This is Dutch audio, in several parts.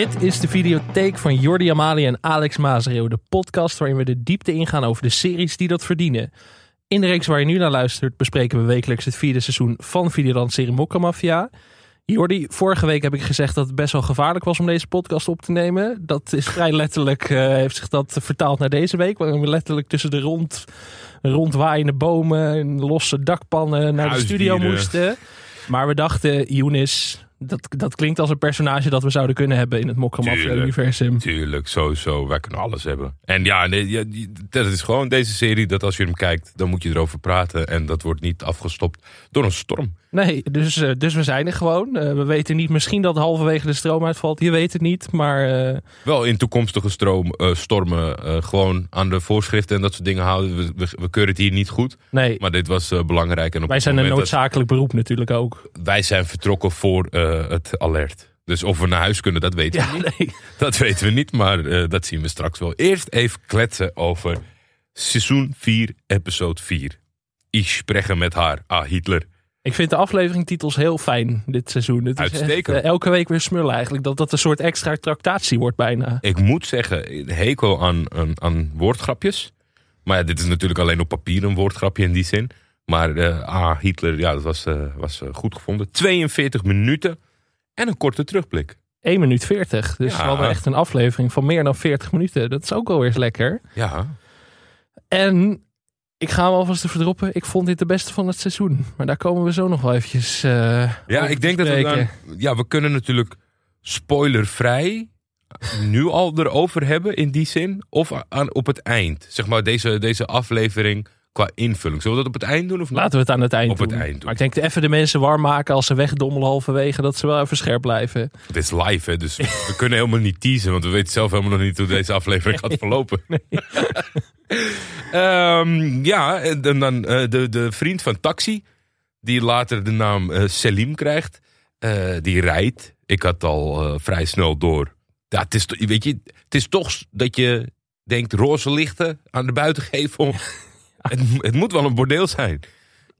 Dit is de videotheek van Jordi Amali en Alex Mazereel. De podcast waarin we de diepte ingaan over de series die dat verdienen. In de reeks waar je nu naar luistert bespreken we wekelijks het vierde seizoen van Videoland-serie Mokka Mafia. Jordi, vorige week heb ik gezegd dat het best wel gevaarlijk was om deze podcast op te nemen. Dat is vrij letterlijk, uh, heeft zich dat vertaald naar deze week. Waarin we letterlijk tussen de rond, rondwaaiende bomen en losse dakpannen naar de studio moesten. Maar we dachten, Younes, dat, dat klinkt als een personage dat we zouden kunnen hebben in het Mokka-universum. Tuurlijk, sowieso. Wij kunnen alles hebben. En ja, nee, dat is gewoon deze serie dat als je hem kijkt, dan moet je erover praten. En dat wordt niet afgestopt door een storm. Nee, dus, uh, dus we zijn er gewoon. Uh, we weten niet, misschien dat halverwege de stroom uitvalt. Je weet het niet, maar... Uh... Wel in toekomstige stroom, stormen gewoon aan de voorschriften en dat soort dingen houden. We, we, we keuren het hier niet goed. Nee. Maar dit was belangrijk. En op wij zijn een noodzakelijk beroep natuurlijk ook. Wij zijn vertrokken voor het alert. Dus of we naar huis kunnen, dat weten ja, we niet. Nee. Dat weten we niet, maar dat zien we straks wel. Eerst even kletsen over seizoen 4, episode 4. Ik spreche met haar, ah Hitler. Ik vind de afleveringtitels heel fijn dit seizoen. Het Uitstekend. Is echt, uh, elke week weer smullen eigenlijk. Dat dat een soort extra tractatie wordt bijna. Ik moet zeggen, hekel aan, aan, aan woordgrapjes. Maar ja, dit is natuurlijk alleen op papier een woordgrapje in die zin. Maar uh, ah, Hitler, ja, dat was, uh, was goed gevonden. 42 minuten en een korte terugblik. 1 minuut 40. Dus ja. we hadden echt een aflevering van meer dan 40 minuten. Dat is ook wel eens lekker. Ja. En ik ga hem alvast te verdroppen. Ik vond dit de beste van het seizoen. Maar daar komen we zo nog wel eventjes uh, Ja, ik denk dat we dan... Ja, we kunnen natuurlijk spoilervrij nu al erover hebben in die zin. Of aan, op het eind. Zeg maar deze, deze aflevering qua invulling. Zullen we dat op het eind doen? Of Laten we het aan het eind op doen. Het eind doen. Maar ik denk even de mensen warm maken als ze wegdommelen halverwege. Dat ze wel even scherp blijven. Het is live hè. Dus we kunnen helemaal niet teasen. Want we weten zelf helemaal nog niet hoe deze aflevering gaat verlopen. Nee. Um, ja, en dan uh, de, de vriend van Taxi. Die later de naam uh, Selim krijgt. Uh, die rijdt. Ik had al vrij snel door. Ja, het is, weet je, het is toch dat je denkt roze lichten aan de buitengevel. het, het moet wel een bordeel zijn.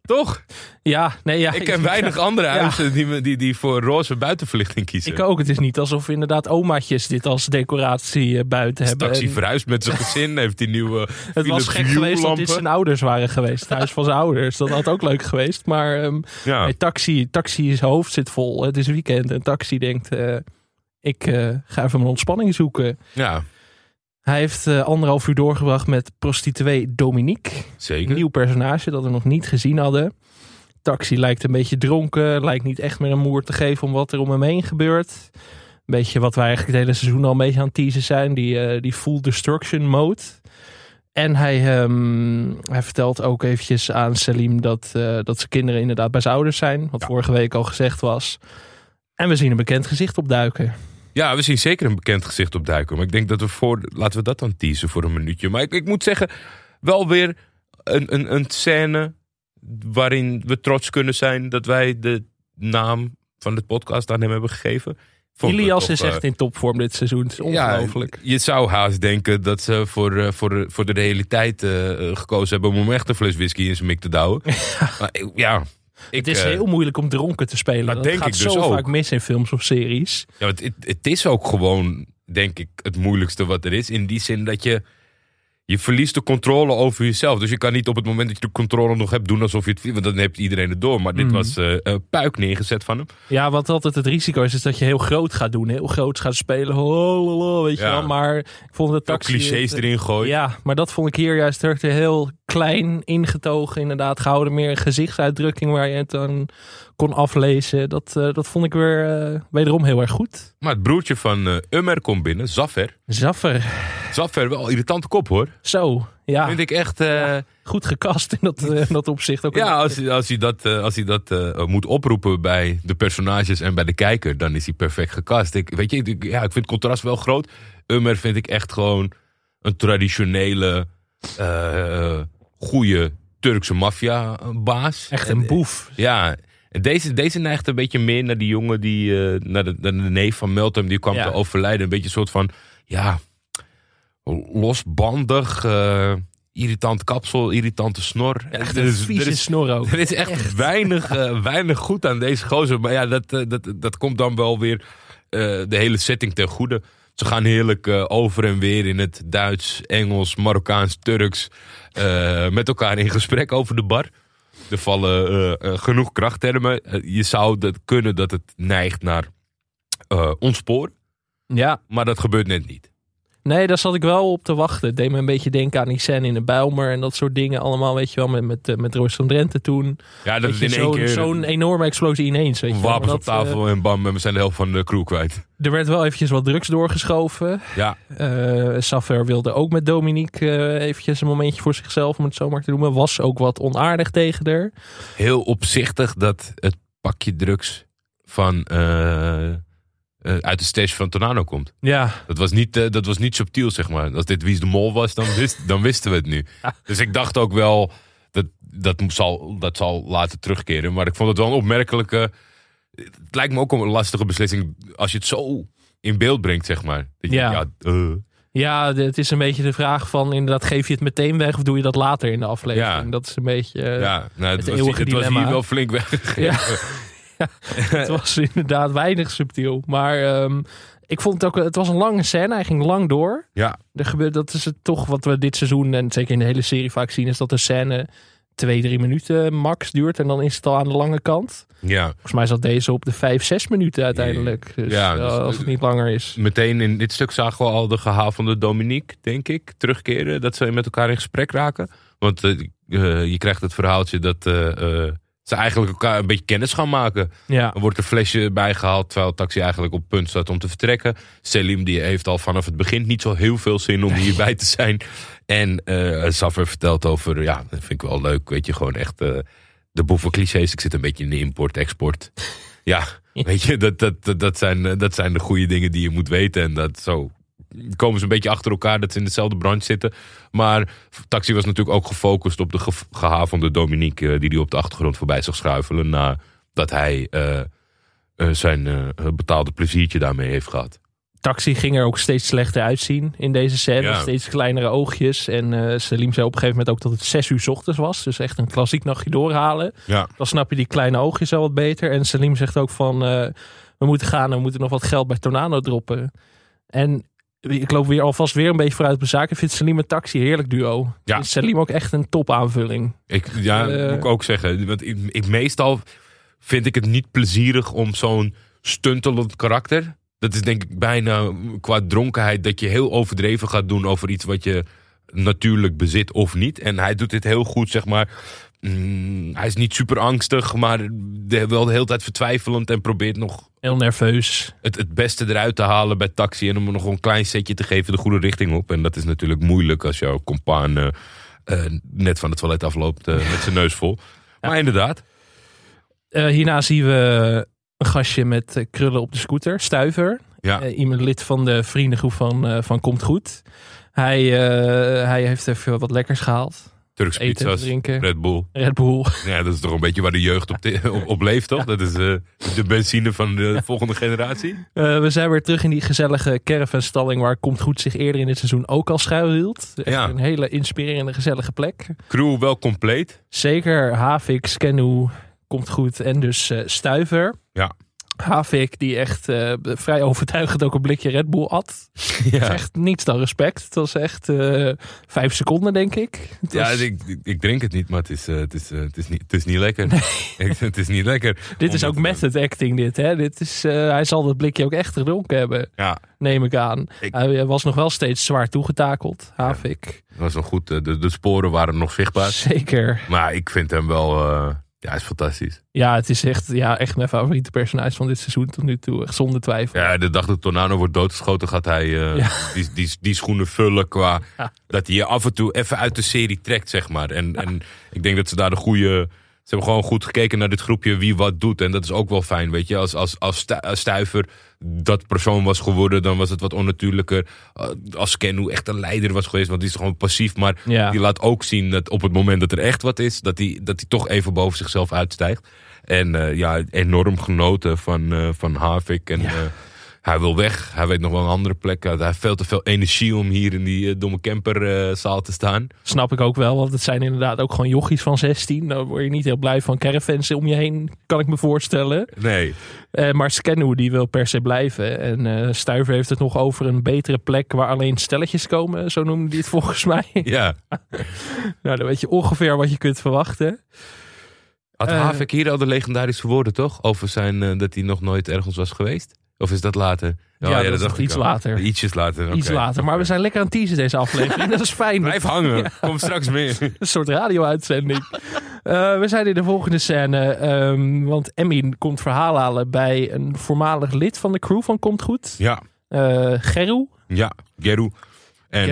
Toch? Ja, nee, ja. Ik ken weinig andere huizen ja. die, die, die voor roze buitenverlichting kiezen. Ik ook. Het is niet alsof inderdaad omaatjes dit als decoratie buiten hebben. Taxi en... verhuisd met zijn gezin, heeft die nieuwe Het was gek geweest dat dit zijn ouders waren geweest. Het huis van zijn ouders. Dat had ook leuk geweest. Maar um, ja. nee, taxi, taxi is hoofd zit vol. Het is weekend en taxi denkt... Uh, ik uh, ga even mijn ontspanning zoeken. Ja. Hij heeft uh, anderhalf uur doorgebracht met prostituee Dominique. Zeker. Een nieuw personage dat we nog niet gezien hadden. Taxi lijkt een beetje dronken. Lijkt niet echt meer een moer te geven om wat er om hem heen gebeurt. Een beetje wat wij eigenlijk het hele seizoen al een beetje aan het teasen zijn. Die, uh, die full destruction mode. En hij, um, hij vertelt ook eventjes aan Selim dat, uh, dat zijn kinderen inderdaad bij zijn ouders zijn. Wat ja. vorige week al gezegd was. En we zien een bekend gezicht opduiken. Ja, we zien zeker een bekend gezicht opduiken. Maar ik denk dat we voor. Laten we dat dan teasen voor een minuutje. Maar ik, ik moet zeggen, wel weer een, een, een scène waarin we trots kunnen zijn dat wij de naam van de podcast aan hem hebben gegeven. Ilias is echt in topvorm dit seizoen. Het is ongelooflijk. Ja, je zou haast denken dat ze voor, uh, voor, voor de realiteit uh, gekozen hebben om echt een fles whisky in zijn mik te douwen. maar, ja, ik, het is heel moeilijk om dronken te spelen. Dat, dat denk gaat ik dus zo ook. vaak mis in films of series. Ja, het, het, het, is ook gewoon, denk ik, het moeilijkste wat er is. In die zin dat je, je verliest de controle over jezelf. Dus je kan niet op het moment dat je de controle nog hebt doen alsof je het... Want dan heeft iedereen het door. Maar dit mm. was uh, uh, puik neergezet van hem. Ja, wat altijd het risico is, is dat je heel groot gaat doen. Heel groot gaat spelen. Weet je wel. Maar ik vond het taxi... clichés erin gooien. Ja, maar dat vond ik hier juist echt heel klein, ingetogen. Inderdaad, gehouden meer een gezichtsuitdrukking waar je het dan kon aflezen. Dat, uh, dat vond ik weer uh, wederom heel erg goed. Maar het broertje van uh, Ummer komt binnen, Zaffer. Zaffer. Zaffer, wel irritante kop hoor. Zo, ja. Vind ik echt... ja, goed gekast in dat, in dat opzicht. Ook ja, als, als hij dat, als hij dat moet oproepen bij de personages en bij de kijker, dan is hij perfect gekast. Ik, weet je, ik, ja, ik vind het contrast wel groot. Ummer vind ik echt gewoon een traditionele, goede Turkse maffia-baas. Echt een boef. Ja, deze, deze neigt een beetje meer naar die jongen die, uh, naar, de, naar de neef van Meltem, die kwam Ja. te overlijden. Een beetje een soort van, ja, losbandig, eh, irritant kapsel, irritante snor. Echt Er een is- vieze er is- snor ook. er is echt, Weinig, eh, weinig goed aan deze gozer. Maar ja, dat, eh, dat, dat komt dan wel weer eh, de hele setting ten goede. Ze gaan heerlijk eh, over en weer in het Duits, Engels, Marokkaans, Turks. Eh, met elkaar in gesprek over de bar. Er vallen eh, eh, genoeg krachttermen. Je zou dat kunnen dat het neigt naar ontspoor. Ja, Maar dat gebeurt net niet. Nee, daar zat ik wel op te wachten. Het deed me een beetje denken aan die scène in de Bijlmer en dat soort dingen. Allemaal, weet je wel, met, met, eh, met Roos van Drenthe toen. Ja, dat is in één zo'n keer zo'n enorme explosie ineens. Weet je wapens op tafel en bam, we zijn de helft van de crew kwijt. eh, er werd wel eventjes wat drugs doorgeschoven. Ja, Eh Saffer wilde ook met Dominique eh, eventjes een momentje voor zichzelf, om het zo maar te noemen. Was ook wat onaardig tegen haar. heel opzichtig dat het pakje drugs van, eh, uit de stage van Tornado komt. Ja, Dat was, niet, eh, dat was niet subtiel, zeg maar. Als dit Wie is de Mol was, dan, wist, dan wisten we het nu. Dus ik dacht ook wel, dat, dat, zal, dat zal later terugkeren. Maar ik vond het wel een opmerkelijke... Het lijkt me ook een lastige beslissing als je het zo in beeld brengt, zeg maar. Dat je, Ja. ja het is een beetje de vraag van inderdaad geef je het meteen weg of doe je dat later in de aflevering. Ja. Dat is een beetje... ja, nou, het, het was, het was hier wel flink weg. Ja. Ja, het was inderdaad weinig subtiel. Maar ehm, ik vond het ook, het was een lange scène. Hij ging lang door. ja, Er gebeurt, dat is het toch wat we dit seizoen en zeker in de hele serie vaak zien, is dat de scène twee, drie minuten max duurt. En dan is het al aan de lange kant. ja. Volgens mij zat deze op de vijf, zes minuten uiteindelijk. Dus, Ja, eh, dus- als het niet langer is. meteen in dit stuk zagen we al de gehavende Dominique, denk ik, terugkeren. Dat ze met elkaar in gesprek raken. Want eh, eh, je krijgt het verhaaltje dat eh, eh, ze eigenlijk elkaar een beetje kennis gaan maken. Ja, Er wordt een flesje bijgehaald terwijl Taxi eigenlijk op punt staat om te vertrekken. Selim die heeft al vanaf het begin niet zo heel veel zin om hierbij te zijn. En eh Saffer vertelt over, ja, dat vind ik wel leuk, weet je, gewoon echt eh, de boevenclichés. Ik zit een beetje in de import-export. Ja, weet je, dat, dat, dat, dat, zijn, eh, dat zijn de goede dingen die je moet weten. En dat zo komen ze een beetje achter elkaar dat ze in dezelfde branche zitten. Maar Taxi was natuurlijk ook gefocust op de ge gehavende Dominique, eh, die die op de achtergrond voorbij zag schuifelen. Nadat hij eh, eh, zijn betaalde pleziertje daarmee heeft gehad. Taxi ging er ook steeds slechter uitzien in deze scène. Ja. Steeds kleinere oogjes. En Salim zei op een gegeven moment ook dat het zes uur 's ochtends was. Dus echt een klassiek nachtje doorhalen. Ja. Dan snap je die kleine oogjes wel wat beter. En Salim zegt ook van, we moeten gaan en we moeten nog wat geld bij Tornado droppen. En ik loop weer alvast weer een beetje vooruit op de zaak. Ik vind Salim en Taxi een heerlijk duo. Ja. Is Salim ook echt een top aanvulling. Ik, ja, Eh. moet ik ook zeggen. Want ik, ik, meestal vind ik het niet plezierig om zo'n stuntelend karakter. Dat is denk ik bijna qua dronkenheid dat je heel overdreven gaat doen over iets wat je natuurlijk bezit of niet. En hij doet dit heel goed, zeg maar. Mm, hij is niet super angstig, maar de, wel de hele tijd vertwijfelend en probeert nog Heel nerveus. het, het beste eruit te halen bij taxi. En om hem nog een klein setje te geven de goede richting op. En dat is natuurlijk moeilijk als jouw compaan eh, eh, net van het toilet afloopt eh, met zijn neus vol. Maar inderdaad. Hierna zien we een gastje met krullen op de scooter. Stuiver. Ja, iemand lid van de vriendengroep van, van Komt Goed. Hij, hij heeft even wat lekkers gehaald. Turks Eten, pizza's, drinken. Red Bull. Red Bull. Ja, dat is toch een beetje waar de jeugd op, op, op leeft, toch? Dat is eh, de benzine van de volgende generatie. Eh, we zijn weer terug in die gezellige caravanstalling waar Komt Goed zich eerder in dit seizoen ook al schuilhield. Echt Ja. Een hele inspirerende, gezellige plek. Crew wel compleet. Zeker Havik, Skenu, Komt Goed en dus eh, Stuiver. Ja. Havik die echt eh, vrij overtuigend ook een blikje Red Bull at. Het is Ja, echt niets dan respect. Het was echt eh, vijf seconden denk ik. Het ja was- ik, ik, drink het niet, maar het is, eh, het is, het is, niet, het is niet lekker. Ik- het is niet lekker. dit is ook method acting dit. Hè? dit is, hij zal dat blikje ook echt gedronken hebben, Ja, neem ik aan. Ik- Hij was nog wel steeds zwaar toegetakeld, Havik. dat was nog goed. De, de sporen waren nog zichtbaar. Zeker. Maar ik vind hem wel... ja, is fantastisch. Ja, het is echt, ja, echt mijn favoriete personage van dit seizoen tot nu toe. Echt zonder twijfel. Ja, de dag dat Tornado wordt doodgeschoten gaat hij eh, Ja. die, die, die schoenen vullen qua... Ja. Dat hij je af en toe even uit de serie trekt, zeg maar. En, en ik denk dat ze daar de goede... Ze hebben gewoon goed gekeken naar dit groepje wie wat doet. En dat is ook wel fijn, weet je. Als, als, als stu- als Stuiver dat persoon was geworden, dan was het wat onnatuurlijker. Uh, Als Kenu echt een leider was geweest, want die is gewoon passief. Maar Ja. die laat ook zien dat op het moment dat er echt wat is, dat hij, dat hij toch even boven zichzelf uitstijgt. En eh, ja, enorm genoten van, eh, van Havik. En Ja. eh, hij wil weg. Hij weet nog wel een andere plek. Hij heeft veel te veel energie om hier in die eh, domme camperzaal te staan. Snap ik ook wel, want het zijn inderdaad ook gewoon jochies van 16. Daar word je niet heel blij van caravans om je heen, kan ik me voorstellen. Nee. Eh, maar Scanu die wil per se blijven. En eh Stuiver heeft het nog over een betere plek waar alleen stelletjes komen. Zo noemde hij het volgens mij. Ja. nou, dan weet je ongeveer wat je kunt verwachten. Had Eh. Havik hier al de legendarische woorden, toch? Over zijn, eh, dat hij nog nooit ergens was geweest? Of is dat later? Oh, Ja, dat is dacht nog ik iets al. later. Ietsjes later. Iets later. Maar we zijn lekker aan het teasen deze aflevering. Dat is fijn. Blijf hangen. Kom straks meer. Een soort radio-uitzending. Eh, we zijn in de volgende scène. ehm, want Emin komt verhaal halen bij een voormalig lid van de crew van Komt Goed. Ja, Eh Geru. ja. Geru. En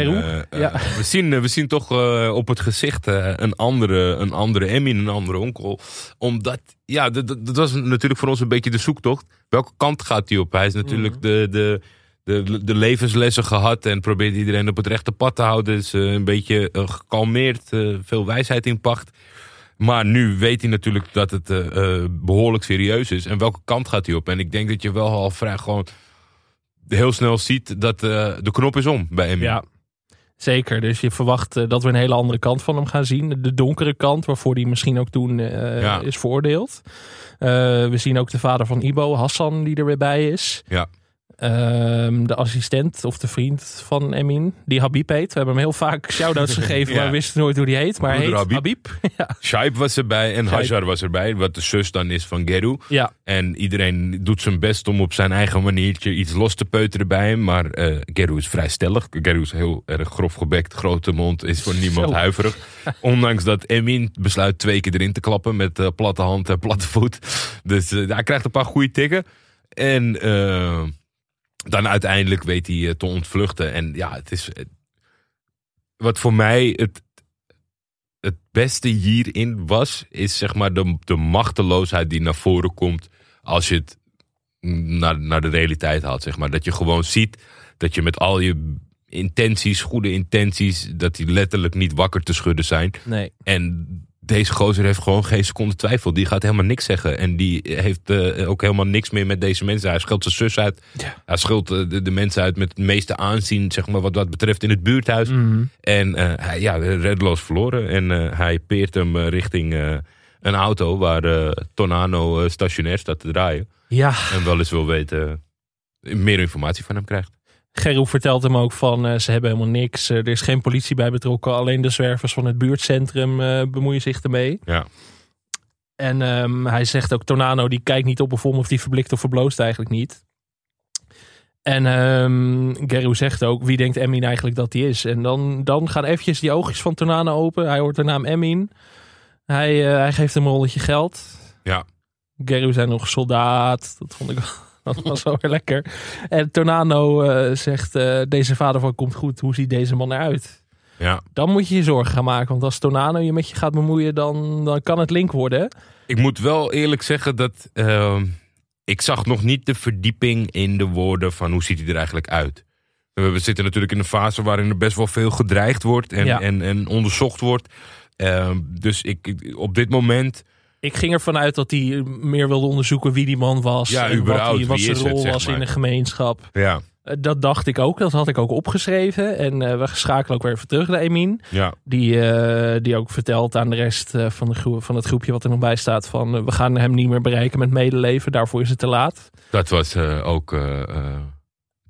eh, eh, we, zien, eh, we zien toch op het gezicht een andere, een andere Emmy, een andere onkel. Omdat, ja, dat, was natuurlijk voor ons een beetje de zoektocht. Welke kant gaat hij op? Hij is natuurlijk Mhm. de, de, de, de levenslessen gehad en probeert iedereen op het rechte pad te houden. Is een beetje gekalmeerd, veel wijsheid in pacht. Maar nu weet hij natuurlijk dat het eh, eh, behoorlijk serieus is. En welke kant gaat hij op? En ik denk dat je wel al vrij gewoon heel snel ziet dat eh, de knop is om bij Emmy. Ja, zeker. Dus je verwacht eh, dat we een hele andere kant van hem gaan zien. De donkere kant, waarvoor hij misschien ook toen eh, Ja. is veroordeeld. We zien ook de vader van Ibo, Hassan, die er weer bij is. Ja. Ehm, de assistent of de vriend van Emin, die Habib heet. We hebben hem heel vaak shout-outs gegeven, Ja. maar we wisten nooit hoe die heet. Maar hij heet Habib. Habib. ja. Shaib was erbij en Shaib. Hajar was erbij. Wat de zus dan is van Geru. ja, En iedereen doet zijn best om op zijn eigen maniertje iets los te peuteren bij hem. Maar eh Geru is vrij stellig. Geru is heel erg grof gebekt, grote mond, is voor niemand Zo. huiverig. Ondanks dat Emin besluit twee keer erin te klappen met eh, platte hand en platte voet. Dus eh, hij krijgt een paar goede tikken. En dan uiteindelijk weet hij eh, te ontvluchten. En ja, het is... eh, wat voor mij het, het beste hierin was, is zeg maar de, de machteloosheid die naar voren komt als je het naar, naar de realiteit haalt. Zeg maar. Dat je gewoon ziet dat je met al je intenties, goede intenties, dat die letterlijk niet wakker te schudden zijn. nee. En deze gozer heeft gewoon geen seconde twijfel. Die gaat helemaal niks zeggen. En die heeft eh, ook helemaal niks meer met deze mensen. Hij scheldt zijn zus uit. Ja. Hij scheldt eh, de, de mensen uit met het meeste aanzien, zeg maar, wat dat betreft in het buurthuis. Mhm. En eh, hij, ja, reddeloos verloren. En hij peert hem richting een auto waar Tonano stationair staat te draaien. Ja, En wel eens wil weten, meer informatie van hem krijgt. Geroe vertelt hem ook van eh, ze hebben helemaal niks. Eh, er is geen politie bij betrokken. Alleen de zwervers van het buurtcentrum eh, bemoeien zich ermee. Ja. En ehm, hij zegt ook, Tornano die kijkt niet op of om of die verblikt of verbloost eigenlijk niet. En Geru zegt ook, wie denkt Emin eigenlijk dat hij is? En dan, dan gaan eventjes die oogjes van Tornano open. Hij hoort de naam Emin. Hij, hij geeft hem een rolletje geld. Ja. Geru zei nog soldaat. Dat vond ik wel, dat was wel weer lekker. En Tornano eh, zegt, eh, deze vader van komt goed. Hoe ziet deze man eruit? ja. Dan moet je je zorgen gaan maken. Want als Tornano je met je gaat bemoeien, dan, dan kan het link worden. Ik moet wel eerlijk zeggen dat ehm, ik zag nog niet de verdieping in de woorden van hoe ziet hij er eigenlijk uit. We zitten natuurlijk in een fase waarin er best wel veel gedreigd wordt en, Ja. en, en onderzocht wordt. Ehm, dus ik- op dit moment, Ik ging ervan uit dat hij meer wilde onderzoeken wie die man was. Ja, en wat, wie zijn het, rol zeg was maar. in de gemeenschap. ja, Eh, Dat dacht ik ook. Dat had ik ook opgeschreven. En eh, we schakelen ook weer even terug naar Emin. ja, Die, eh, die ook vertelt aan de rest van, de groep, van het groepje wat er nog bij staat. Van we gaan hem niet meer bereiken met medeleven. Daarvoor is het te laat. dat was ook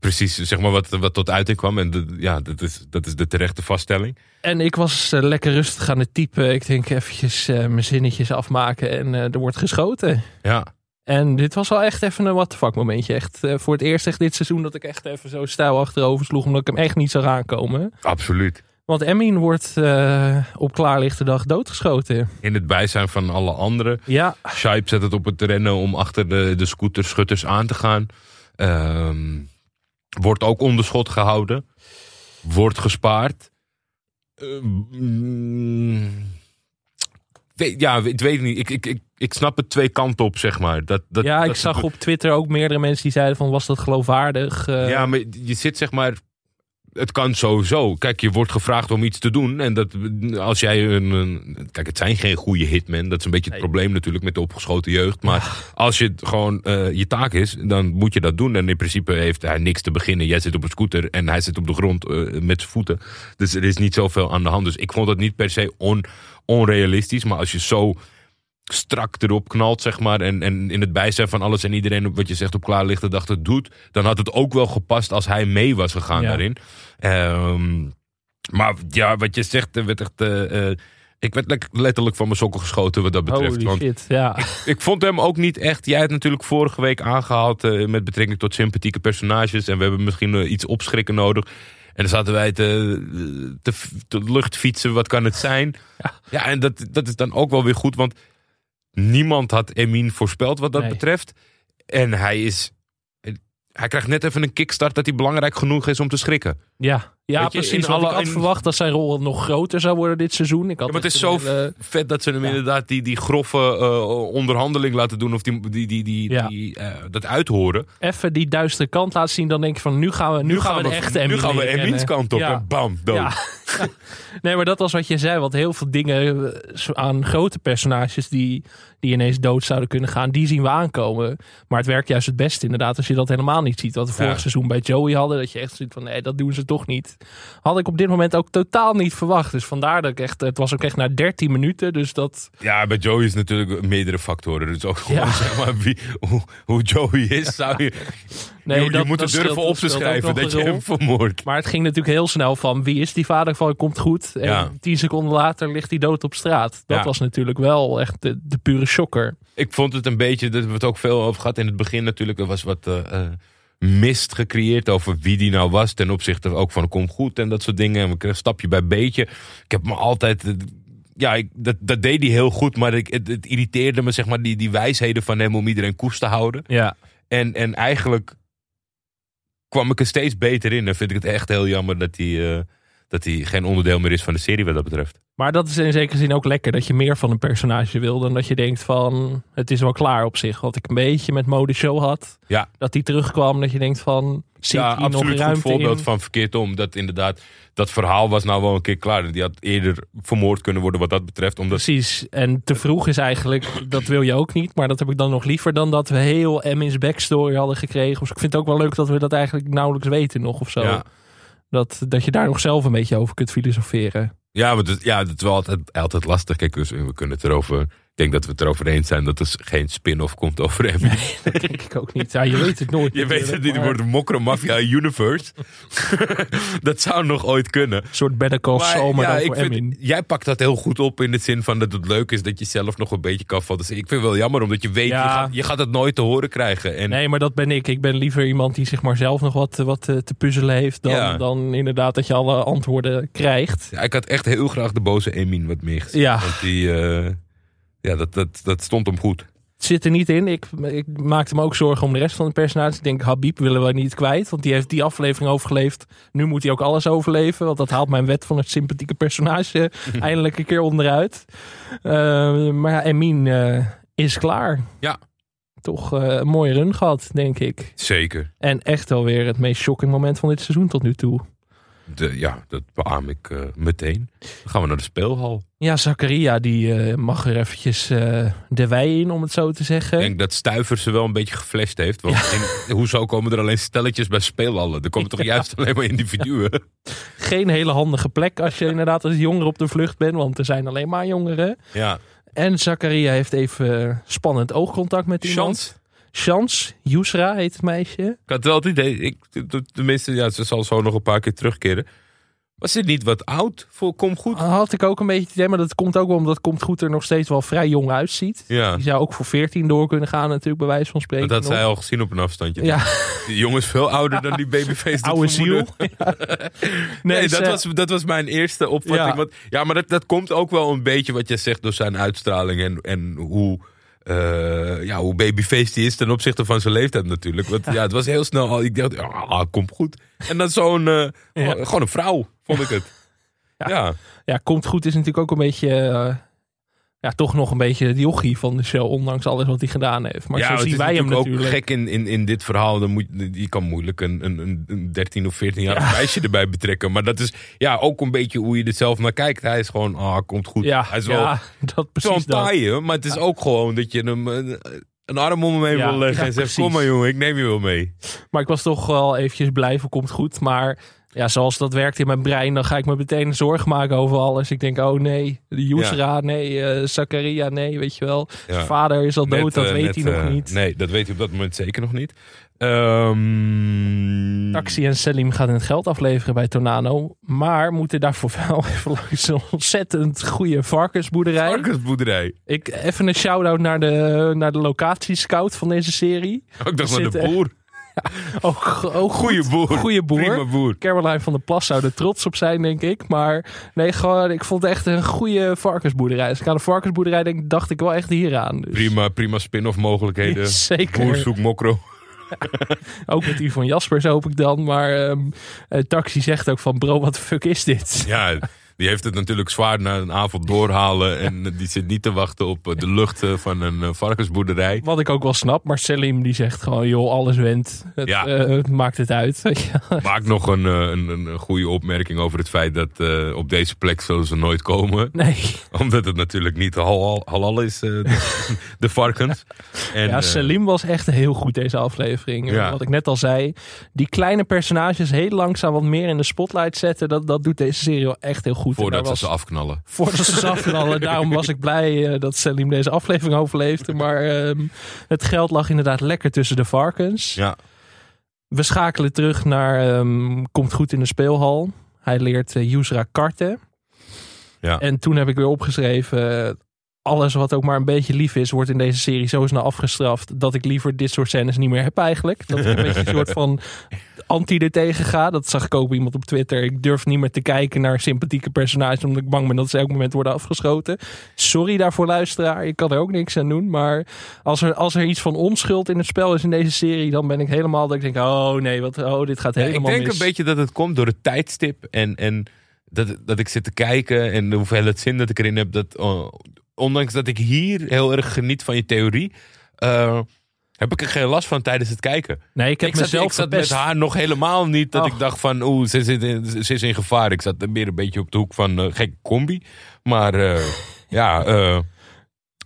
precies zeg maar wat, wat tot uiting kwam. En de- ja, dat is, dat is de terechte vaststelling. En ik was eh, lekker rustig aan het typen. Ik denk eventjes eh, mijn zinnetjes afmaken. En eh, er wordt geschoten. Ja, En dit was wel echt even een what the fuck momentje. Echt voor het eerst echt dit seizoen dat ik echt even zo stijl achterover sloeg. Omdat ik hem echt niet zag aankomen. absoluut. Want Emin wordt op klaarlichte dag doodgeschoten. In het bijzijn van alle anderen. Ja, Shaib zet het op het rennen om achter de, de scooterschutters aan te gaan. Ehm, wordt ook onder schot gehouden. Wordt gespaard. Ehm, weet- ja, ik weet het niet. Ik, ik, ik, ik snap het twee kanten op, zeg maar. Dat, dat, ja ik zag op Twitter ook meerdere mensen die zeiden van was dat geloofwaardig. Eh, Ja, maar je zit zeg maar... het kan sowieso. Kijk, je wordt gevraagd om iets te doen. En dat, als jij een, een- Kijk, het zijn geen goede hitmen. Dat is een beetje het Nee. probleem natuurlijk met de opgeschoten jeugd. Maar als je het gewoon eh, je taak is, dan moet je dat doen. En in principe heeft hij niks te beginnen. Jij zit op een scooter en hij zit op de grond eh, met zijn voeten. Dus er is niet zoveel aan de hand. Dus ik vond het niet per se on, onrealistisch. Maar als je zo strak erop knalt, zeg maar. En, en in het bijzijn van alles en iedereen, wat je zegt, op klaarlichte dag het doet. Dan had het ook wel gepast als hij mee was gegaan Ja. daarin. Ehm, maar ja, wat je zegt, er werd echt. eh, eh, ik werd letterlijk van mijn sokken geschoten wat dat betreft. Holy want shit, ja. ik vond hem ook niet echt. Jij hebt natuurlijk vorige week aangehaald eh, met betrekking tot sympathieke personages. En we hebben misschien iets opschrikken nodig. En dan zaten wij te, te, te luchtfietsen. Wat kan het zijn? Ja. Ja, en dat, dat is dan ook wel weer goed. Want niemand had Emin voorspeld wat dat Nee. betreft. En hij is. Hij krijgt net even een kickstart dat hij belangrijk genoeg is om te schrikken. Ja, ja je, precies. in alle- ik had in- verwacht dat zijn rol nog groter zou worden dit seizoen. Ik had Ja, maar het is zo hele- vet dat ze hem Ja. inderdaad die, die grove eh, onderhandeling laten doen. Of die, die, die, die, Ja. die, eh, dat uithoren. even die duistere kant laten zien. Dan denk je van nu gaan we, nu, gaan we de echte Emmy Nu gaan we kennen. kant op en bam, dood. Ja. nee, maar dat was wat je zei. Want heel veel dingen eh, aan grote personages die, die ineens dood zouden kunnen gaan, die zien we aankomen. Maar het werkt juist het beste inderdaad als je dat helemaal niet ziet. Wat we vorig seizoen bij Joey hadden. Dat je echt ziet van nee, dat doen ze toch niet. Had ik op dit moment ook totaal niet verwacht. Dus vandaar dat ik echt, het was ook echt na 13 minuten. Dus dat, Ja, bij Joey is natuurlijk meerdere factoren. Dus ook gewoon Ja. zeg maar wie, hoe, hoe Joey is, zou je, nee, je, je dat, moet dat het durven op te schrijven dat je hem vermoordt. Maar het ging natuurlijk heel snel van wie is die vader van komt goed. En Ja. tien seconden later ligt hij dood op straat. Dat Ja. was natuurlijk wel echt de, de pure shocker. Ik vond het een beetje, hebben we het ook veel over gehad in het begin natuurlijk. Er was wat eh, eh, mist gecreëerd over wie die nou was. Ten opzichte ook van kom goed en dat soort dingen. En we kregen stapje bij beetje. Ik heb me altijd... Ja, ik, dat, dat deed hij heel goed. Maar ik, het, het irriteerde me, zeg maar, die, die wijsheden van hem om iedereen koest te houden. Ja, En, en eigenlijk kwam ik er steeds beter in. En vind ik het echt heel jammer dat hij, eh, dat hij geen onderdeel meer is van de serie wat dat betreft. maar dat is in zekere zin ook lekker dat je meer van een personage wil dan dat je denkt van het is wel klaar op zich. Wat ik een beetje met Mode Show had. Ja. Dat die terugkwam dat je denkt van zie ja, nog ruimte voorbeeld in? van verkeerd om. Dat inderdaad, dat verhaal was nou wel een keer klaar. Die had eerder vermoord kunnen worden wat dat betreft. Omdat, Precies. En te vroeg is eigenlijk, dat wil je ook niet. Maar dat heb ik dan nog liever dan dat we heel Emmy's backstory hadden gekregen. Dus ik vind het ook wel leuk dat we dat eigenlijk nauwelijks weten nog of zo. ja, Dat, dat je daar nog zelf een beetje over kunt filosoferen. ja, het, ja, het is wel altijd, altijd lastig. Kijk, dus we kunnen het erover... Ik denk dat we het erover eens zijn dat er geen spin-off komt over hem. Dat denk ik ook niet. Ja, je weet het nooit. Je weet het niet, het maar wordt een Mokro Mafia Universe. dat zou nog ooit kunnen. Een soort Better Call Saul, maar dan voor vind- jij pakt dat heel goed op in de zin van dat het leuk is dat je zelf nog een beetje kan fantaseren. Ik vind het wel jammer, omdat je weet, Ja. je, gaat, je gaat het nooit te horen krijgen. En Nee, maar dat ben ik. Ik ben liever iemand die zeg maar zelf nog wat, wat eh, te puzzelen heeft. Dan, Ja. dan inderdaad dat je alle antwoorden krijgt. ja, ik had echt heel graag de boze Emin wat meer gezien. Ja. Want die, eh, ja, dat, dat, dat stond hem goed. Het zit er niet in. Ik, ik maakte me ook zorgen om de rest van de personages. Ik denk, Habib willen we niet kwijt. Want die heeft die aflevering overgeleefd. Nu moet hij ook alles overleven. Want dat haalt mijn wet van het sympathieke personage eindelijk een keer onderuit. Eh, maar ja, Emin eh, is klaar. Ja. Toch eh, een mooie run gehad, denk ik. Zeker. En echt wel weer het meest shocking moment van dit seizoen tot nu toe. De, ja, dat beaam ik meteen. Dan gaan we naar de speelhal. Ja, Zakaria die eh, mag er eventjes eh, de wei in, om het zo te zeggen. Ik denk dat Stuiver ze wel een beetje geflasht heeft. Want in, hoezo komen er alleen stelletjes bij speelhallen? Er komen toch juist alleen maar individuen? Geen hele handige plek als je inderdaad als jongere op de vlucht bent, want er zijn alleen maar jongeren. Ja, En Zakaria heeft even spannend oogcontact met iemand. chance. Chance, Yusra heet het meisje. Ik had wel het idee, ik, tenminste, ja, ze zal zo nog een paar keer terugkeren. Was dit niet wat oud voor Kom Goed? Had ik ook een beetje het idee, maar dat komt ook wel omdat Komt Goed er nog steeds wel vrij jong uitziet. Ja, Die zou ook voor 14 door kunnen gaan natuurlijk, bij wijze van spreken. dat had zij al gezien op een afstandje. Ja, Die jongen is veel ouder dan die babyface. oude ziel. Ja. Nee, dat, was, dat was mijn eerste opvatting. Ja. Want, ja, maar dat, dat komt ook wel een beetje wat je zegt door zijn uitstraling en, en hoe, eh, ja, hoe babyface die is ten opzichte van zijn leeftijd natuurlijk. Want ja, het was heel snel al. Ik dacht, ah, komt goed. En dan zo'n, eh, Ja. gewoon een vrouw, vond ik het. Ja. Ja, Ja, Komt Goed is natuurlijk ook een beetje... eh, ja, toch nog een beetje het jochie van de show, ondanks alles wat hij gedaan heeft. Maar ja, zo zien wij hem natuurlijk ook gek in, in, in dit verhaal. Dan moet, je kan moeilijk een, een, een- een 13 of 14 jaar meisje erbij betrekken. Maar dat is ja, ook een beetje hoe je er zelf naar kijkt. Hij is gewoon, ah, komt goed. Ja, hij is wel ja, dat precies dat. taaie, maar het is ook gewoon dat je hem een, een arm om hem heen wil leggen. en zegt, kom maar jongen, ik neem je wel mee. Maar ik was toch wel eventjes blijven, komt goed. Maar ja, zoals dat werkt in mijn brein, dan ga ik me meteen zorgen maken over alles. Ik denk, oh nee, de Yusra, nee, eh Zakaria, nee, weet je wel. Ja. Zijn vader is al dood, Net, dat eh, weet net, hij nog eh, niet. Nee, dat weet hij op dat moment zeker nog niet. Ehm Taxi en Selim gaan het geld afleveren bij Tornado. Maar moeten daarvoor wel even langs een ontzettend goede varkensboerderij. Varkensboerderij. Ik, even een shout-out naar de, naar de locatiescout van deze serie. Ook dacht naar de boer. Ook, ook Goeie goed. boer. Boer. Prima boer. Caroline van der Plas zou er trots op zijn, denk ik. Maar nee, gewoon, ik vond het echt een goede varkensboerderij. Als ik aan de varkensboerderij denk, dacht ik wel echt hieraan. Dus, Prima, prima spin-off mogelijkheden. Zeker. Boer zoekt mokro. Ook met die van Jaspers hoop ik dan. Maar ehm, eh, Taxi zegt ook van, bro, wat de fuck is dit? Ja, die heeft het natuurlijk zwaar na een avond doorhalen. En die zit niet te wachten op eh, de lucht eh, van een eh, varkensboerderij. Wat ik ook wel snap. Maar Selim die zegt gewoon, joh, alles went. Het, Ja. het maakt het uit. Ja. Maak nog een, een, goede opmerking over het feit dat op deze plek zullen ze nooit komen. Nee, Omdat het natuurlijk niet halal, halal is, de, de varkens. En, ja, Selim was echt heel goed deze aflevering. Ja. Wat ik net al zei. Die kleine personages heel langzaam wat meer in de spotlight zetten. Dat, dat doet deze serie wel echt heel goed. Voordat ze ze afknallen. Voordat ze ze afknallen. Daarom was ik blij eh, dat Selim deze aflevering overleefde. Maar ehm, het geld lag inderdaad lekker tussen de varkens. Ja, We schakelen terug naar ehm, Komt goed in de speelhal. Hij leert uh, Yusra karten. ja. En toen heb ik weer opgeschreven... alles wat ook maar een beetje lief is, wordt in deze serie zo snel afgestraft. Dat ik liever dit soort scènes niet meer heb eigenlijk. Dat ik een beetje een soort van anti er tegen ga. Dat zag ik ook iemand op Twitter. Ik durf niet meer te kijken naar sympathieke personages. Omdat ik bang ben dat ze elk moment worden afgeschoten. Sorry daarvoor luisteraar. Ik kan er ook niks aan doen. Maar als er, als er iets van onschuld in het spel is in deze serie. Dan ben ik helemaal dat ik denk. Oh nee, wat, oh, dit gaat Ja, helemaal ik denk mis. een beetje dat het komt door het tijdstip en, en dat, dat ik zit te kijken en de hoeveelheid zin dat ik erin heb. Dat, oh, ondanks dat ik hier heel erg geniet van je theorie, eh, heb ik er geen last van tijdens het kijken. Nee, ik heb ik zat, mezelf ik zat met haar nog helemaal niet dat Oh. ik dacht van oeh, ze, is in gevaar. Ik zat meer een beetje op de hoek van eh gek combi. Maar eh, ja,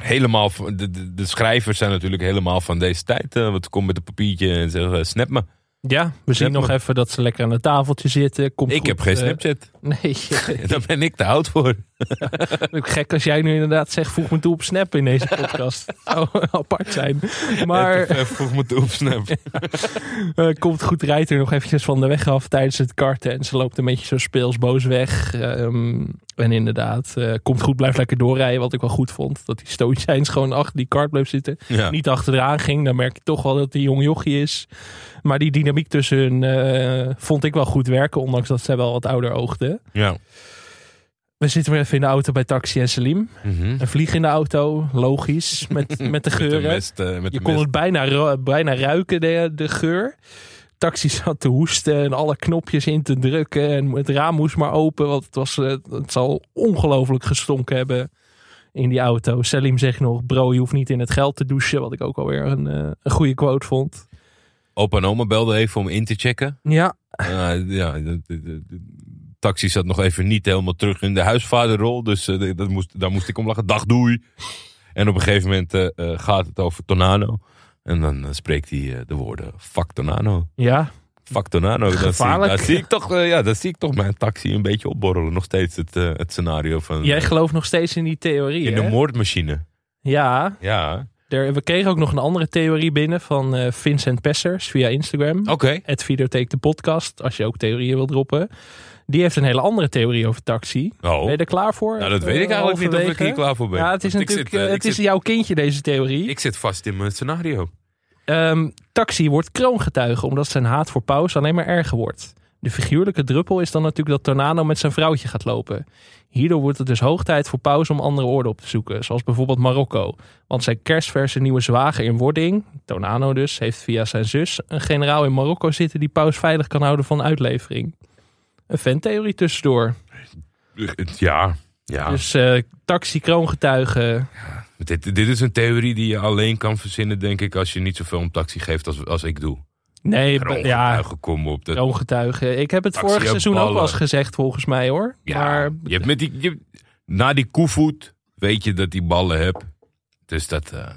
helemaal, van- de, de, de schrijvers zijn natuurlijk helemaal van deze tijd. want ze komen met een papiertje en zeggen snap me. Ja, we zien nog even dat ze lekker aan het tafeltje zitten. Komt Ik goed, heb geen Snapchat. nee, Daar ben ik te oud voor. Gek als jij nu inderdaad zegt, voeg me toe op Snap in deze podcast. Zou apart zijn. Maar Even vroeg me toe op Snap. eh, komt goed, rijdt er nog eventjes van de weg af tijdens het karten. En ze loopt een beetje zo speels boos weg. Ehm, en inderdaad, eh, komt goed, blijft lekker doorrijden. Wat ik wel goed vond. Dat die stoïcijns gewoon achter die kart bleef zitten. Ja. Niet achteraan ging. Dan merk je toch wel dat die jong jochie is. Maar die dynamiek tussen hun eh, vond ik wel goed werken. Ondanks dat zij wel wat ouder oogde. Ja. We zitten weer even in de auto bij Taxi en Selim. Mhm. Een vlieg in de auto, logisch, met, met de Met de geuren. mest, eh, met je de kon mest. het bijna, bijna ruiken, de, de geur. Taxi zat te hoesten en alle knopjes in te drukken. En het raam moest maar open, want het, was, eh, het zal ongelooflijk gestonken hebben in die auto. Selim zegt nog, bro, je hoeft niet in het geld te douchen. Wat ik ook alweer een, eh, een goede quote vond. Opa en oma belden even om in te checken. Ja, Uh, ja, taxi zat nog even niet helemaal terug in de huisvaderrol. Dus eh, dat moest, daar moest ik om lachen. Dag, doei. En op een gegeven moment eh, eh, gaat het over Tornado. En dan spreekt hij de woorden, fuck Tornado. ja, Fuck Tornado. Dan zie, zie ik toch, ja, dan zie ik toch mijn taxi een beetje opborrelen. Nog steeds het, het scenario van... jij gelooft nog steeds in die theorie, in hè? de moordmachine. Ja, Ja, we kregen ook nog een andere theorie binnen van Vincent Pessers via Instagram. oké. Het Videotheek de podcast, als je ook theorieën wil droppen. Die heeft een hele andere theorie over taxi. Oh, Ben je er klaar voor? nou dat weet ik Eh, eigenlijk niet of ik hier klaar voor ben. Ja, het is Want natuurlijk zit, eh, eh, het is zit- jouw kindje, deze theorie. Ik zit vast in mijn scenario. Ehm, taxi wordt kroongetuige omdat zijn haat voor paus alleen maar erger wordt. De figuurlijke druppel is dan natuurlijk dat Tornado met zijn vrouwtje gaat lopen. Hierdoor wordt het dus hoog tijd voor paus om andere oorden op te zoeken, zoals bijvoorbeeld Marokko. Want zijn kerstverse nieuwe zwager in wording, Tornado dus, heeft via zijn zus een generaal in Marokko zitten die paus veilig kan houden van uitlevering. Een fantheorie tussendoor. Ja, Ja, Dus eh, taxi, kroongetuigen. dit, dit is een theorie die je alleen kan verzinnen, denk ik, als je niet zoveel om taxi geeft als, als ik doe. Nee, ja, kom op. Dat, kroongetuigen. Ik heb het Taxi vorig seizoen ook wel eens gezegd, volgens mij hoor. ja, Maar je hebt met die, je, na die koevoet weet je dat die ballen hebt. Dus dat, eh,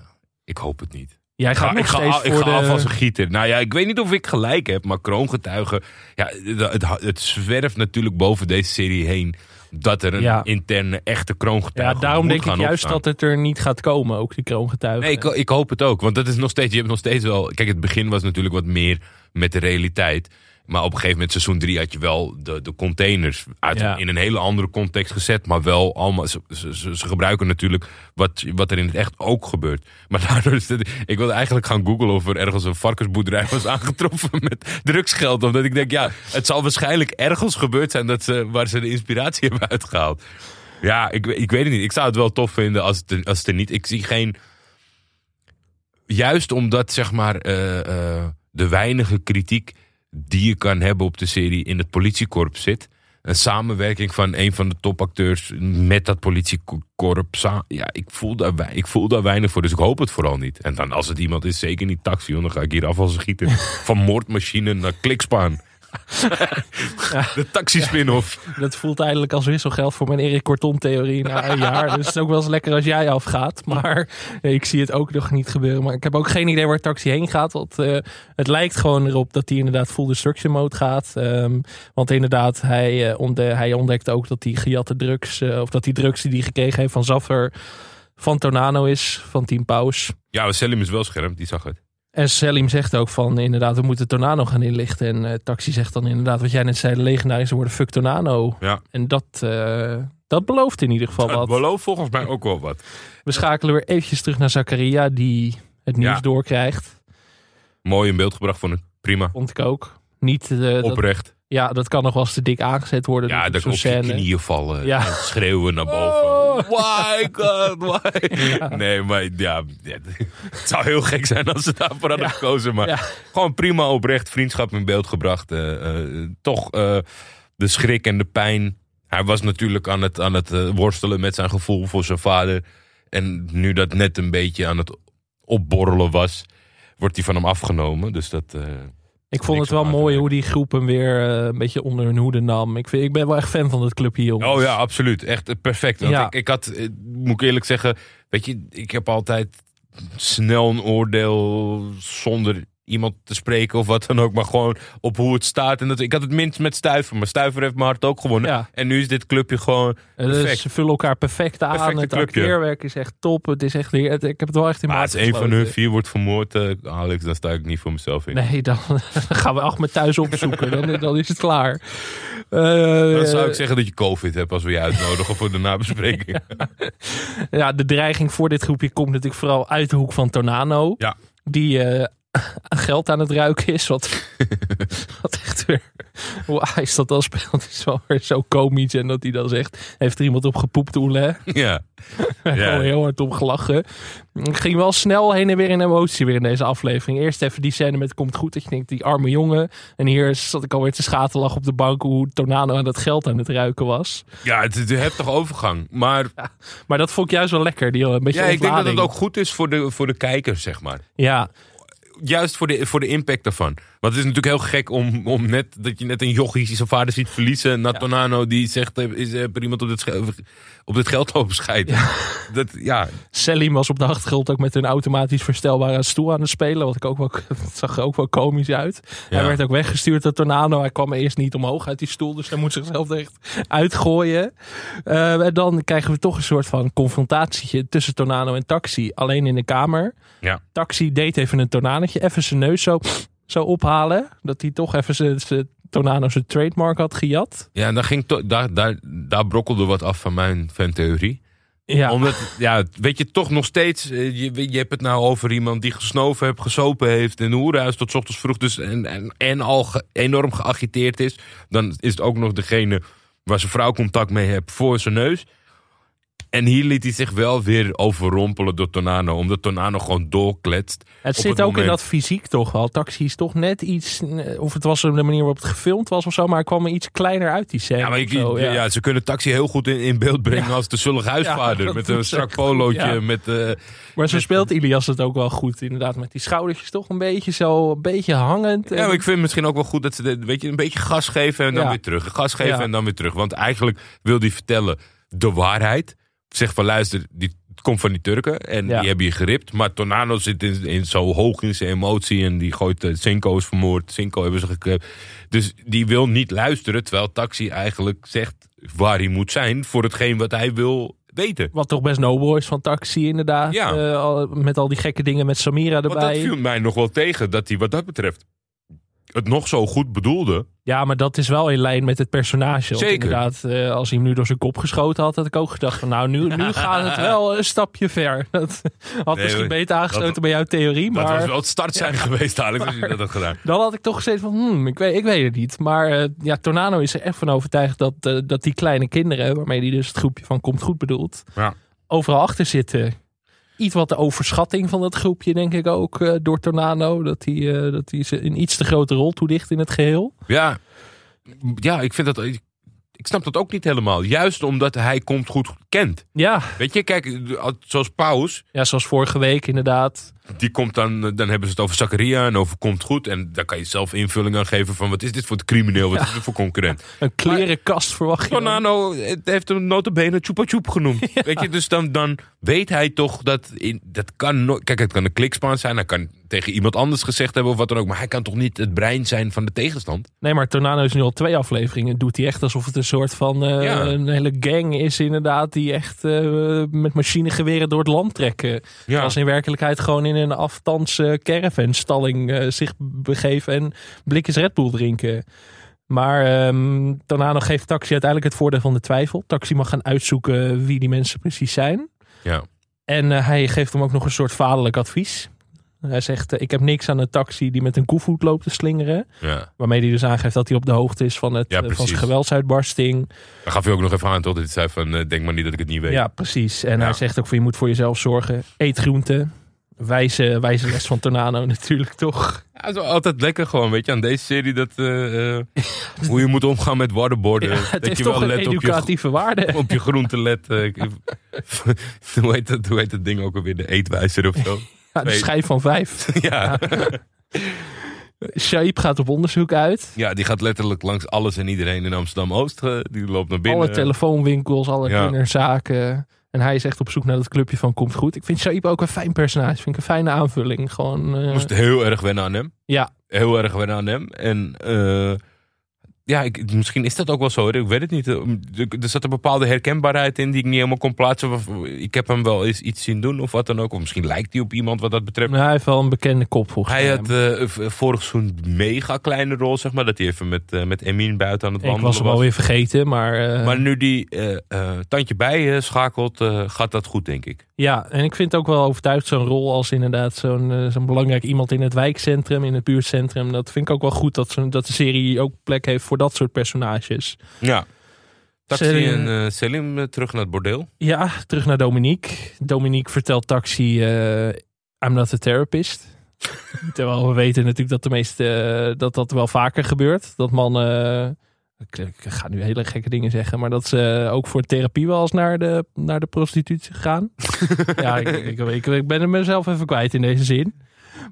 ik hoop het niet. Jij Ik gaat ga, nog ik ga, steeds af- ik voor af als een gieter. Nou ja, ik weet niet of ik gelijk heb, maar kroongetuigen. Ja, het, het, zwerft natuurlijk boven deze serie heen. Dat er een Ja. interne, echte Ja, kroongetuige daarom moet denk ik juist opstaan. dat het er niet gaat komen, ook die kroongetuigen. Nee, ik, ik hoop het ook. Want dat is nog steeds, je hebt nog steeds wel. Kijk, het begin was natuurlijk wat meer met de realiteit. Maar op een gegeven moment, seizoen 3, had je wel de, de containers uit, Ja. in een hele andere context gezet. Maar wel allemaal. Ze, ze, gebruiken natuurlijk wat, wat er in het echt ook gebeurt. Maar daardoor is het. Ik wilde eigenlijk gaan googlen of er ergens een varkensboerderij was aangetroffen met drugsgeld. Omdat ik denk, ja, het zal waarschijnlijk ergens gebeurd zijn dat ze, waar ze de inspiratie hebben uitgehaald. Ja, ik, ik weet het niet. Ik zou het wel tof vinden als het, er- als het er niet. Ik zie geen juist omdat zeg maar eh, eh, de weinige kritiek die je kan hebben op de serie in het politiekorps zit. Een samenwerking van een van de topacteurs met dat politiekorps. Ja, ik voel, daar, ik voel daar weinig voor, dus ik hoop het vooral niet. En dan als het iemand is, zeker niet taxi, joh, dan ga ik hier af als een gieter. Van moordmachine naar klikspaan. De taxi spin-off. Dat voelt eigenlijk als wisselgeld voor mijn Erik Korton-theorie na een jaar. Dus het is ook wel eens lekker als jij afgaat. Maar nee, ik zie het ook nog niet gebeuren. Maar ik heb ook geen idee waar Taxi heen gaat. Want eh, het lijkt gewoon erop dat hij inderdaad full destruction mode gaat. Ehm, want inderdaad, hij, eh, ontde- hij ontdekt ook dat die gejatte drugs... eh, of dat die drugs die hij gekregen heeft van Zaffer... van Tornano is, van Team Paus. Ja, Selim is wel scherp, die zag het. En Selim zegt ook van inderdaad, we moeten Tornado gaan inlichten. En eh, Taxi zegt dan inderdaad, wat jij net zei, de legendarische woorden, fuck Tornado. Ja. En dat, eh, dat belooft in ieder geval Dat wat. belooft volgens mij ook wel wat. We schakelen weer eventjes terug naar Zakaria, die het nieuws Ja. doorkrijgt. Mooi in beeld gebracht, vond ik. Prima. Vond ik ook. Niet, eh, dat, Oprecht. Ja, dat kan nog wel eens te dik aangezet worden. Ja, zo'n op je knieën vallen Ja. en schreeuwen naar boven. Oh. Why God, why? Nee, maar ja, het zou heel gek zijn als ze daarvoor hadden Ja. gekozen. Maar gewoon prima oprecht, vriendschap in beeld gebracht. eh, eh, toch eh, de schrik en de pijn. Hij was natuurlijk aan het, aan het worstelen met zijn gevoel voor zijn vader. En nu dat net een beetje aan het opborrelen was, wordt hij van hem afgenomen. Dus dat... Ik vond het wel mooi hoe die groep hem weer eh, een beetje onder hun hoede nam. Ik, vind, ik ben wel echt fan van dat clubje, jongens. Oh ja, absoluut. Echt eh, perfect. Want Ja. ik, ik had, eh, moet ik eerlijk zeggen, weet je, ik heb altijd snel een oordeel zonder iemand te spreken of wat dan ook, maar gewoon op hoe het staat. En dat, ik had het minst met Stuiver, maar Stuiver heeft mijn hart ook gewonnen. Ja. En nu is dit clubje gewoon Eh, dus perfect. ze vullen elkaar perfect aan. Perfecte het clubje. acteerwerk is echt top. Het is echt het- ik heb het wel echt in Maar mijn als een van hun vier wordt vermoord, eh, Alex, dan sta ik niet voor mezelf in. Nee, dan gaan we Ahmed thuis opzoeken. dan, dan is het klaar. Eh, Dan zou ik zeggen dat je COVID hebt als we je uitnodigen voor de nabespreking. ja, de dreiging voor dit groepje komt natuurlijk vooral uit de hoek van Tornano. Ja. Die eh, geld aan het ruiken is. Wat, wat echt weer... Hoe Ajax dat dan speelt is wel weer zo komisch. En dat hij dan zegt... Heeft er iemand op gepoept, Oele? ja. Gewoon Ja. heel hard om gelachen. Ik ging wel snel heen en weer in emotie weer in deze aflevering. Eerst even die scène met Komt Goed. Dat je denkt, die arme jongen. En hier zat ik alweer te schaterlachen op de bank... hoe Tornado aan dat geld aan het ruiken was. ja, het is een heftige overgang. Maar Maar dat vond ik juist wel lekker. Die, een beetje ja, ik denk dat het ook goed is voor de, voor de kijker, zeg maar. Ja, juist voor de, voor de impact daarvan. Want het is natuurlijk heel gek om, om net dat je net een jochie zijn vader ziet verliezen. Natonano die zegt: eh, is er iemand op dit, op dit geld lopen scheiden? Dat, ja, Selim was op de achtergrond ook met een automatisch verstelbare stoel aan het spelen. Wat ik ook wel, dat zag er ook wel komisch uit. Ja. Hij werd ook weggestuurd door Tornado. Hij kwam eerst niet omhoog uit die stoel. Dus hij moet zichzelf echt uitgooien. Eh, en dan krijgen we toch een soort van confrontatietje tussen Tornado en Taxi. Alleen in de kamer. Ja. Taxi deed even een tornadetje. Even zijn neus zo, zo ophalen. Dat hij toch even zijn, Tornado zijn trademark had gejat. ja en dan ging daar, daar, daar brokkelde wat af van mijn fantheorie. Ja, Omdat, ja, weet je, toch nog steeds, eh, je, je hebt het nou over iemand die gesnoven heeft, gesopen heeft in hoerenhuis tot ochtends vroeg. Dus en, en, en al ge- enorm geagiteerd is. Dan is het ook nog degene waar zijn vrouw contact mee heeft voor zijn neus. En hier liet hij zich wel weer overrompelen door Tonano. Omdat Tonano gewoon doorkletst. Het zit het ook in dat fysiek toch wel. Taxi is toch net iets, of het was de manier waarop het gefilmd was of zo, maar hij kwam er iets kleiner uit die scène. Ja, maar ik, zo, ja. ze kunnen taxi heel goed in, in beeld brengen als de zullige huisvader. Met een strak polootje. Met, eh, Maar zo speelt Ilias het ook wel goed, inderdaad, met die schoudertjes toch een beetje zo, een beetje hangend. ja, maar ik vind misschien ook wel goed dat ze de- weet je, een beetje gas geven en dan weer terug. Gas geven en dan weer terug. Want eigenlijk wil hij vertellen de waarheid. Zeg van luister, die het komt van die Turken en Ja. die hebben je geript. Maar Tornado zit in, in zo hoog in zijn emotie en die gooit uh, Cinco is vermoord. Cinco hebben ze gekrept. Dus die wil niet luisteren, terwijl Taxi eigenlijk zegt waar hij moet zijn voor hetgeen wat hij wil weten. Wat toch best nobel is van Taxi, inderdaad. Ja. Eh, met al die gekke dingen met Samira Want erbij. dat viel mij nog wel tegen, dat hij wat dat betreft het nog zo goed bedoelde. Ja, maar dat is wel in lijn met het personage. Zeker. Inderdaad, eh, als hij hem nu door zijn kop geschoten had, had ik ook gedacht van nou, nu, nu gaat het wel een stapje ver. Dat had Nee, misschien beter aangesloten Dat- bij jouw theorie. Dat Maar was wel het start zijn geweest, als je dat had gedaan. dan had ik toch gezegd van, hmm, ik, weet, ik weet het niet. Maar eh, ja, Tornado is er echt van overtuigd dat, eh, dat die kleine kinderen, waarmee hij dus het groepje van Komt Goed bedoelt, Ja. overal achter zitten. Iets wat de overschatting van dat groepje, denk ik ook, eh, door Tornado. Dat hij, eh, dat hij ze een iets te grote rol toedicht in het geheel. Ja, ja ik vind dat. Ik snap dat ook niet helemaal. Juist omdat hij komt goed kent. Ja, Weet je, kijk, zoals Paus, ja zoals vorige week inderdaad. die komt dan, dan hebben ze het over Zakaria en over komt goed. En daar kan je zelf invulling aan geven van wat is dit voor het crimineel, wat is dit voor concurrent. Een klerenkast verwacht je. Tornado het heeft hem notabene Chupa Chup genoemd. Weet je, dus dan, dan weet hij toch dat, in, dat kan nooit, kijk het kan een klikspaan zijn, hij kan tegen iemand anders gezegd hebben of wat dan ook, maar hij kan toch niet het brein zijn van de tegenstand? Nee, maar Tornado is nu al twee afleveringen. Doet hij echt alsof het een soort van eh, Ja. een hele gang is inderdaad. Die echt eh, met machinegeweren door het land trekken. Ja. Als in werkelijkheid gewoon in een aftans eh, caravanstalling eh, zich begeven en blikjes Red Bull drinken. Maar ehm Tornado geeft Taxi uiteindelijk het voordeel van de twijfel. Taxi mag gaan uitzoeken wie die mensen precies zijn. Ja. En hij geeft hem ook nog een soort vaderlijk advies. Hij zegt, eh, ik heb niks aan een taxi die met een koevoet loopt te slingeren. Ja. Waarmee hij dus aangeeft dat hij op de hoogte is van, het, Ja, eh, van zijn geweldsuitbarsting. Dan gaf hij ook nog even aan, toch? Dat hij zei van, eh, denk maar niet dat ik het niet weet. Ja, precies. En Ja. hij zegt ook van je moet voor jezelf zorgen. Eet groenten. Wijze, wijze les van Tornado natuurlijk toch. Ja, het is altijd lekker gewoon, weet je, aan deze serie dat hoe je moet omgaan met waterboarden. Ja, het dat je toch wel een let op je, educatieve waarde. op je groenten let. hoe, heet dat, hoe heet dat ding ook alweer? De eetwijzer of zo? Ja, de schijf van vijf. ja. Shaib gaat op onderzoek uit. ja, die gaat letterlijk langs alles en iedereen in Amsterdam-Oost. eh, die loopt naar binnen. Alle telefoonwinkels, alle Ja. kinderzaken. En hij is echt op zoek naar dat clubje van Komt Goed. Ik vind Shaib ook een fijn personage. Vind ik een fijne aanvulling. Gewoon, eh, moest heel erg wennen aan hem. Ja, Heel erg wennen aan hem. En eh, ja, ik, misschien is dat ook wel zo. Ik weet het niet. Er er zat een bepaalde herkenbaarheid in die ik niet helemaal kon plaatsen. Of- Ik heb hem wel eens iets zien doen of wat dan ook. Of misschien lijkt hij op iemand wat dat betreft. hij heeft wel een bekende kop volgens Hij mij. had eh, vorig seizoen mega kleine rol, zeg maar. Dat hij even met, eh, met Emin buiten aan het Ik wandelen was hem alweer vergeten, maar... eh, Maar nu die eh, eh, tandje bij eh, schakelt, eh, gaat dat goed, denk ik. Ja, en ik vind het ook wel overtuigd zo'n rol als inderdaad zo'n eh, zo'n belangrijk iemand in het wijkcentrum, in het buurtcentrum. Dat vind ik ook wel goed dat, dat de serie ook plek heeft voor dat soort personages. Ja. Taxi Selim- en eh, Selim eh, terug naar het bordeel. Ja, terug naar Dominique. Dominique vertelt Taxi, eh I'm not a therapist. Terwijl we weten natuurlijk dat de meeste, eh, dat dat wel vaker gebeurt. Dat mannen, ik, ik ga nu hele gekke dingen zeggen, maar dat ze ook voor therapie wel eens naar de, naar de prostitutie gaan. ja, ik, ik, ik, ik ben er mezelf even kwijt in deze zin.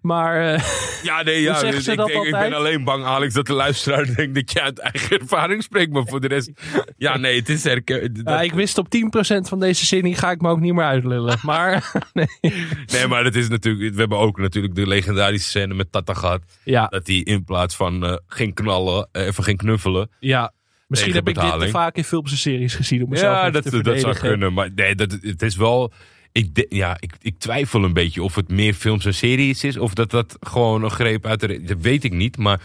Maar eh, Ja, nee, ja. dus ik, denk, ik ben alleen bang, Alex, dat de luisteraar denkt dat je uit eigen ervaring spreekt. Maar voor de rest, ja, nee, het is herken. dat- ja, ik wist op 10% van deze zin, ga ik me ook niet meer uitlullen. Maar nee. Nee, maar het is natuurlijk. We hebben ook natuurlijk de legendarische scène met Tata gehad. Ja, Dat hij in plaats van eh geen knallen, eh, even geen knuffelen. ja. Misschien heb ik dit te vaak in films en series gezien om mezelf Ja, dat, te dat zou kunnen. Maar nee, dat, het is wel. Ik, de- ja, ik, ik twijfel een beetje of het meer films en series is. Of dat dat gewoon een greep uit de. Dat weet ik niet. Maar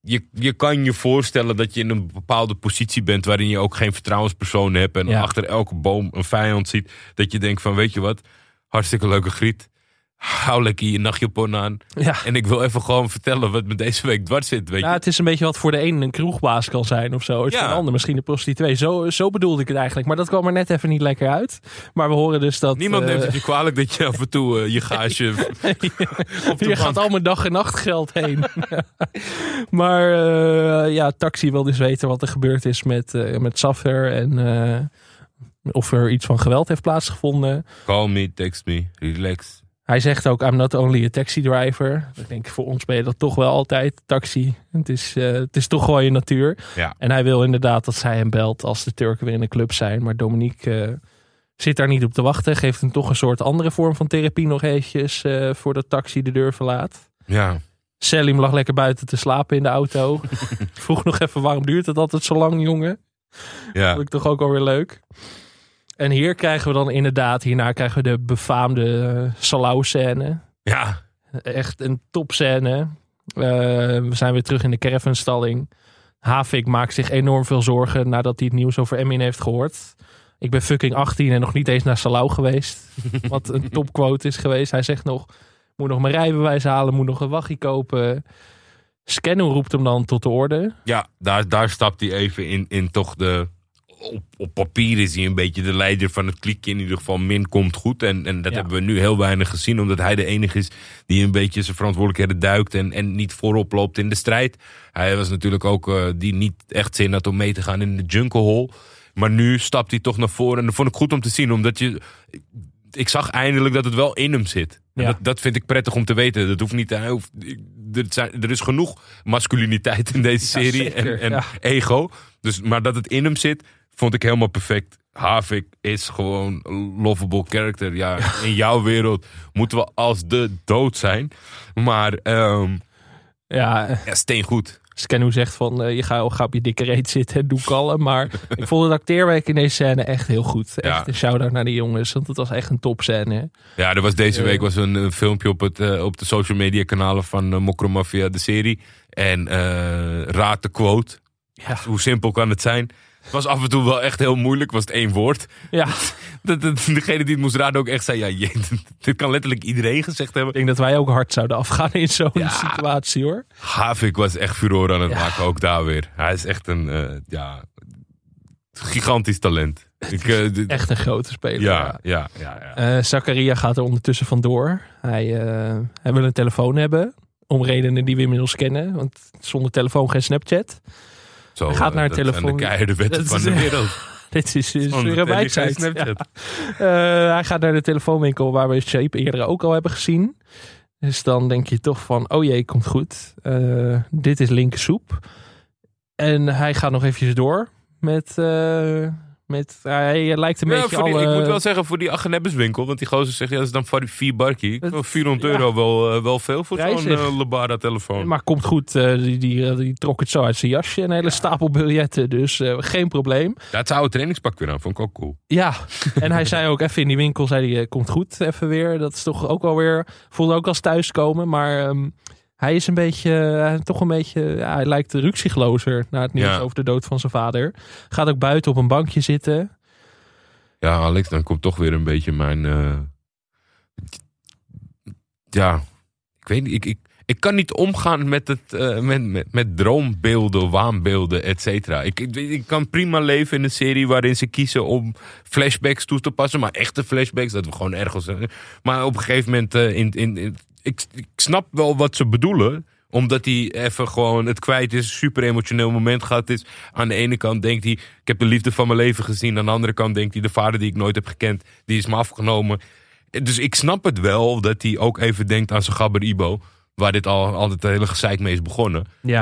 je, je kan je voorstellen dat je in een bepaalde positie bent. waarin je ook geen vertrouwenspersoon hebt. En Ja. achter elke boom een vijand ziet. Dat je denkt: van weet je wat, hartstikke leuke griet. Hou lekker je nachtjapon aan. Ja. En ik wil even gewoon vertellen wat me deze week dwars zit. Weet je? Ja, het is een beetje wat voor de een een kroegbaas kan zijn of zo. Ja. Voor de ander misschien een prostituee. Zo, zo bedoelde ik het eigenlijk. Maar dat kwam er net even niet lekker uit. Maar we horen dus dat... Niemand eh, neemt het je kwalijk dat je af en toe eh, je gaasje op de Hier gaat al mijn dag en nachtgeld heen. maar eh, ja, Taxi wil dus weten wat er gebeurd is met, eh met Saffer. En eh, of er iets van geweld heeft plaatsgevonden. Call me, text me, relax. Hij zegt ook, I'm not only a taxi driver. Ik denk, voor ons ben je dat toch wel altijd, taxi. Het is, eh, het is toch gewoon je natuur. Ja. En hij wil inderdaad dat zij hem belt als de Turken weer in de club zijn. Maar Dominique eh, zit daar niet op te wachten. Geeft hem toch een soort andere vorm van therapie nog eventjes eh, voordat taxi de deur verlaat. Ja, Selim lag lekker buiten te slapen in de auto. Vroeg nog even, waarom duurt het altijd zo lang, jongen? ja. Vond ik toch ook alweer leuk. En hier krijgen we dan inderdaad, hierna krijgen we de befaamde uh, Salau-scène. ja. Echt een topscène. Uh, we zijn weer terug in de caravanstalling. Havik maakt zich enorm veel zorgen nadat hij het nieuws over Emin heeft gehoord. Ik ben fucking 18 en nog niet eens naar Salau geweest. Wat een topquote is geweest. Hij zegt nog, moet nog mijn rijbewijs halen, moet nog een waggie kopen. Scanu roept hem dan tot de orde. Ja, daar, daar stapt hij even in, in toch de... Op, op papier is hij een beetje de leider van het klikje. In ieder geval, min komt goed. En, en dat Ja. hebben we nu heel weinig gezien. Omdat hij de enige is die een beetje zijn verantwoordelijkheden duikt. En, en niet voorop loopt in de strijd. Hij was natuurlijk ook uh, die niet echt zin had om mee te gaan in de jungle hole. Maar nu stapt hij toch naar voren. En dat vond ik goed om te zien. Omdat je... Ik zag eindelijk dat het wel in hem zit. Ja. Dat, dat vind ik prettig om te weten. Dat hoeft niet. Hij hoeft, er, zijn, er is genoeg masculiniteit in deze serie. en en ja. ego. Dus, maar dat het in hem zit, vond ik helemaal perfect. Havik is gewoon een lovable character. Ja, in jouw wereld moeten we als de dood zijn. Maar um, Ja, ja, steengoed. Scanu zegt van, uh, je gaat ga op je dikke reet zitten en doe kalm. Maar ik vond het acteerwerk in deze scène echt heel goed. Echt Ja. een shout-out naar die jongens, want het was echt een topscène. Ja, er was deze week was een, een filmpje op, het, uh, op de social media kanalen van uh, Mokro Mafia, de serie. En raad de quote. Ja, Hoe simpel kan het zijn? Het was af en toe wel echt heel moeilijk, was het één woord. ja. Dat, dat, degene die het moest raden ook echt zei, ja, je, dit kan letterlijk iedereen gezegd hebben. ik denk dat wij ook hard zouden afgaan in zo'n Ja. situatie hoor. Havik was echt furore aan het Ja. maken, ook daar weer. Hij is echt een, uh, ja, gigantisch talent. Ik, uh, dit- Echt een grote speler. ja, ja, ja. ja. Eh, Zakaria gaat er ondertussen vandoor. Hij, eh, hij wil een telefoon hebben. Om redenen die we inmiddels kennen. Want zonder telefoon geen Snapchat. Zo, hij gaat naar de telefoon. de keiharde wetten van de wereld. Dit is, is Zonder weer een tele- wijsheid. geen Snapchat. Ja. Eh, hij gaat naar de telefoonwinkel waar we Shape eerder ook al hebben gezien. Dus dan denk je toch van, oh jee, komt goed. Eh, dit is linkersoep. En hij gaat nog eventjes door met... eh, met hij lijkt een Ja, beetje. Ik moet wel zeggen, voor die Agnebbeswinkel, want die gozer zegt, ja, dat is dan voor vier barkie. Ik Het- vind 400 ja. euro wel, uh, wel veel voor zo'n uh, Lebara-telefoon. Maar komt goed, eh, die, die, die trok het zo uit zijn jasje. Een hele stapel biljetten, dus eh, geen probleem. Ja, het oude trainingspak weer aan, vond ik ook cool. Ja, en hij zei ook even in die winkel, zei hij, eh, komt goed even weer. Dat is toch ook wel weer, voelde ook als thuiskomen. Maar ehm, hij is een beetje, eh, toch een beetje, hij lijkt ruksiglozer na het nieuws Ja. over de dood van zijn vader. Gaat ook buiten op een bankje zitten. Ja, Alex, dan komt toch weer een beetje mijn. eh, Ja, ik weet niet. Ik, ik, ik kan niet omgaan met, het, eh, met, met, met droombeelden, waanbeelden, et cetera. Ik, ik, ik kan prima leven in een serie waarin ze kiezen om flashbacks toe te passen. Maar echte flashbacks, dat we gewoon ergens. Maar op een gegeven moment. in, in, in- ik, ik snap wel wat ze bedoelen omdat hij even gewoon het kwijt is. Een super emotioneel moment gehad is. Aan de ene kant denkt hij, ik heb de liefde van mijn leven gezien. Aan de andere kant denkt hij, de vader die ik nooit heb gekend, die is me afgenomen. Dus ik snap het wel dat hij ook even denkt aan zijn gabber Ibo. Waar dit al altijd het hele gezeik mee is begonnen. Ja,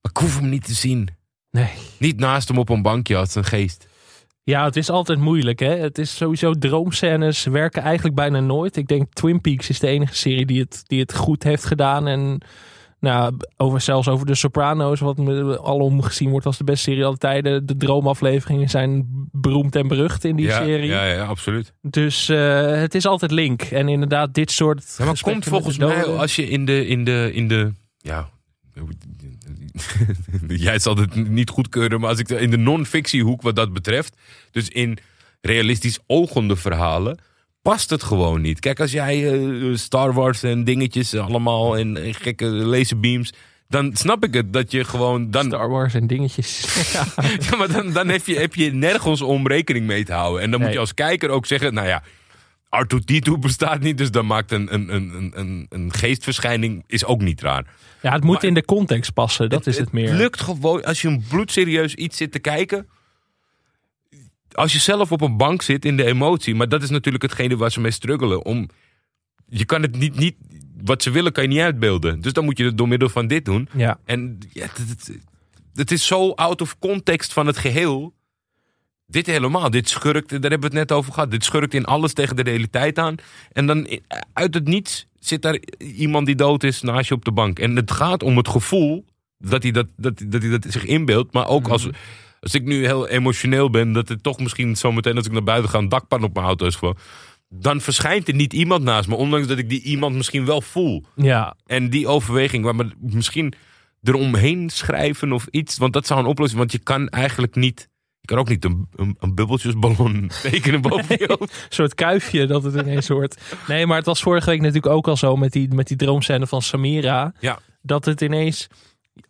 Maar ik hoef hem niet te zien. nee. Niet naast hem op een bankje als een geest. Ja, het is altijd moeilijk. Hè? Het is sowieso droomscènes werken eigenlijk bijna nooit. Ik denk Twin Peaks is de enige serie die het, die het goed heeft gedaan. En nou, over, zelfs over de Sopranos, wat alom gezien wordt als de beste serie aller tijden. De droomafleveringen zijn beroemd en berucht in die ja, serie. Ja, ja, absoluut. Dus eh, het is altijd link. En inderdaad, dit soort. Ja, maar komt volgens mij als je in de, in de, in de, ja, jij zal het niet goedkeuren, maar als ik in de non-fictiehoek wat dat betreft, dus in realistisch ogende verhalen, past het gewoon niet. Kijk, als jij eh, Star Wars en dingetjes allemaal en, en gekke laserbeams... dan snap ik het dat je gewoon... Dan, Star Wars en dingetjes. Ja. Ja, maar dan, dan heb, je, heb je nergens om rekening mee te houden. En dan moet je als kijker ook zeggen, nou ja, R2-D2 bestaat niet, dus dan maakt een, een, een, een, een geestverschijning is ook niet raar. ja, het moet Maar- in de context passen. Dat is het meer. lukt gewoon, als je een bloedserieus iets zit te kijken, als je zelf op een bank zit in de emotie, maar dat is natuurlijk hetgene waar ze mee struggelen, om, je kan het niet, niet, wat ze willen kan je niet uitbeelden. Dus dan moet je het door middel van dit doen. Ja. En ja, het, het, het is zo out of context van het geheel. Dit helemaal, dit schurkt, daar hebben we het net over gehad. Dit schurkt in alles tegen de realiteit aan. En dan i- uit het niets zit daar iemand die dood is naast je op de bank. En het gaat om het gevoel dat hij dat, dat, dat, hij dat zich inbeeldt. Maar ook als, als ik nu heel emotioneel ben, dat het toch misschien zometeen als ik naar buiten ga een dakpan op mijn auto is gewoon. Dan verschijnt er niet iemand naast me, ondanks dat ik die iemand misschien wel voel. Ja. En die overweging, waar we misschien eromheen schrijven of iets. Want dat zou een oplossing Want je kan eigenlijk niet. Je kan ook niet een, een, een bubbeltjesballon tekenen boven je hoofd. Een soort kuifje dat het ineens wordt. Nee, maar het was vorige week natuurlijk ook al zo met die, met die droomscène van Samira. Ja. Dat het ineens...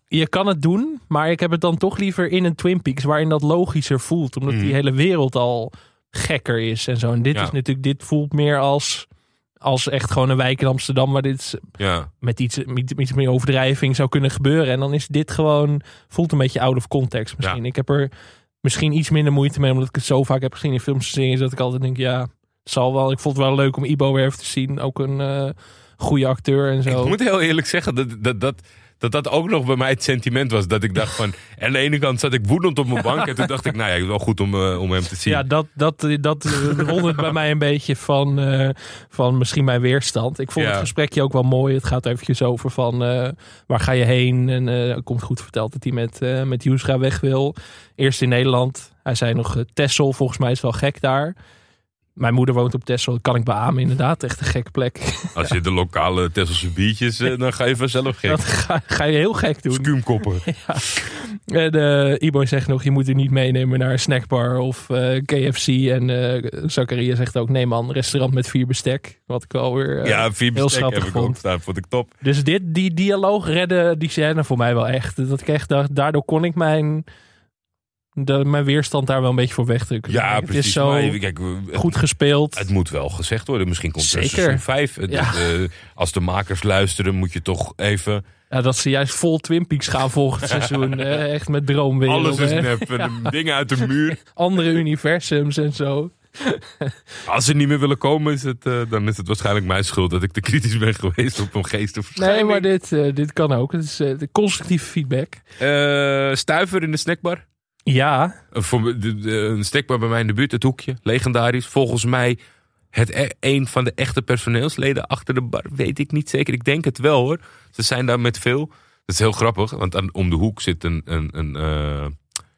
Je kan het doen, maar ik heb het dan toch liever in een Twin Peaks... waarin dat logischer voelt. Omdat Mhm. die hele wereld al gekker is en zo. En dit Ja. is natuurlijk... Dit voelt meer als, als echt gewoon een wijk in Amsterdam... waar dit Ja, met iets, met iets meer overdrijving zou kunnen gebeuren. En dan is dit gewoon... voelt een beetje out of context misschien. Ik heb er misschien iets minder moeite mee... omdat ik het zo vaak heb gezien in films en series... dat ik altijd denk, ja, zal wel. Ik vond het wel leuk om Ibo weer even te zien. Ook een eh goede acteur en zo. ik moet heel eerlijk zeggen dat dat, dat, dat dat ook nog bij mij het sentiment was. Dat ik dacht van. Aan de ene kant zat ik woedend op mijn bank. En toen dacht ik, nou ja, het is wel goed om, eh, om hem te zien. Ja, dat, dat, dat rolde het bij mij een beetje van, eh, van misschien mijn weerstand. Ik vond Ja. het gesprekje ook wel mooi. Het gaat eventjes over van eh, waar ga je heen? En komt goed verteld dat hij met, met weg wil. Eerst in Nederland. Hij zei nog Tessel, volgens mij is wel gek daar. Mijn moeder woont op Tessel, dat kan ik beamen inderdaad. Echt een gekke plek. Als je de lokale Tesselse biertjes, eh, dan ga je vanzelf gek. Dat ga, ga je heel gek doen. Skuumkoppen. En eh Ibo zegt nog, je moet er niet meenemen naar een snackbar of eh, KFC. En eh Zakaria zegt ook, nee man, restaurant met vier bestek. Wat ik wel weer... eh, Ja, vier heel bestek schattig heb ik ook vond. staan. Vond ik top. Dus dit, die dialoog redde die scène voor mij wel echt. Dat ik echt dacht, daardoor kon ik mijn, de, mijn weerstand daar wel een beetje voor wegdrukken. Ja, het precies. is zo kijk, goed gespeeld. Het moet wel gezegd worden. Misschien komt er seizoen 5. Het- Ja. het, eh, als de makers luisteren, moet je toch even... Ja, dat ze juist vol Twin Peaks gaan volgend seizoen. eh, echt met droomwerelden. Alles is nep. Dingen uit de muur. Andere universums en zo. Als ze niet meer willen komen, is het, eh, dan is het waarschijnlijk mijn schuld dat ik te kritisch ben geweest op een Nee, geestenverschijning. maar dit, eh, dit kan ook. Het is de constructieve feedback. Stuiver in de snackbar. Ja, Eh, voor, een snackbar bij mij in de buurt, het hoekje. Legendarisch. Volgens mij het e- een van de echte personeelsleden achter de bar. Weet ik niet zeker. Ik denk het wel hoor. Ze zijn daar met veel. Dat is heel grappig, want aan, om de hoek zit een, een, een eh,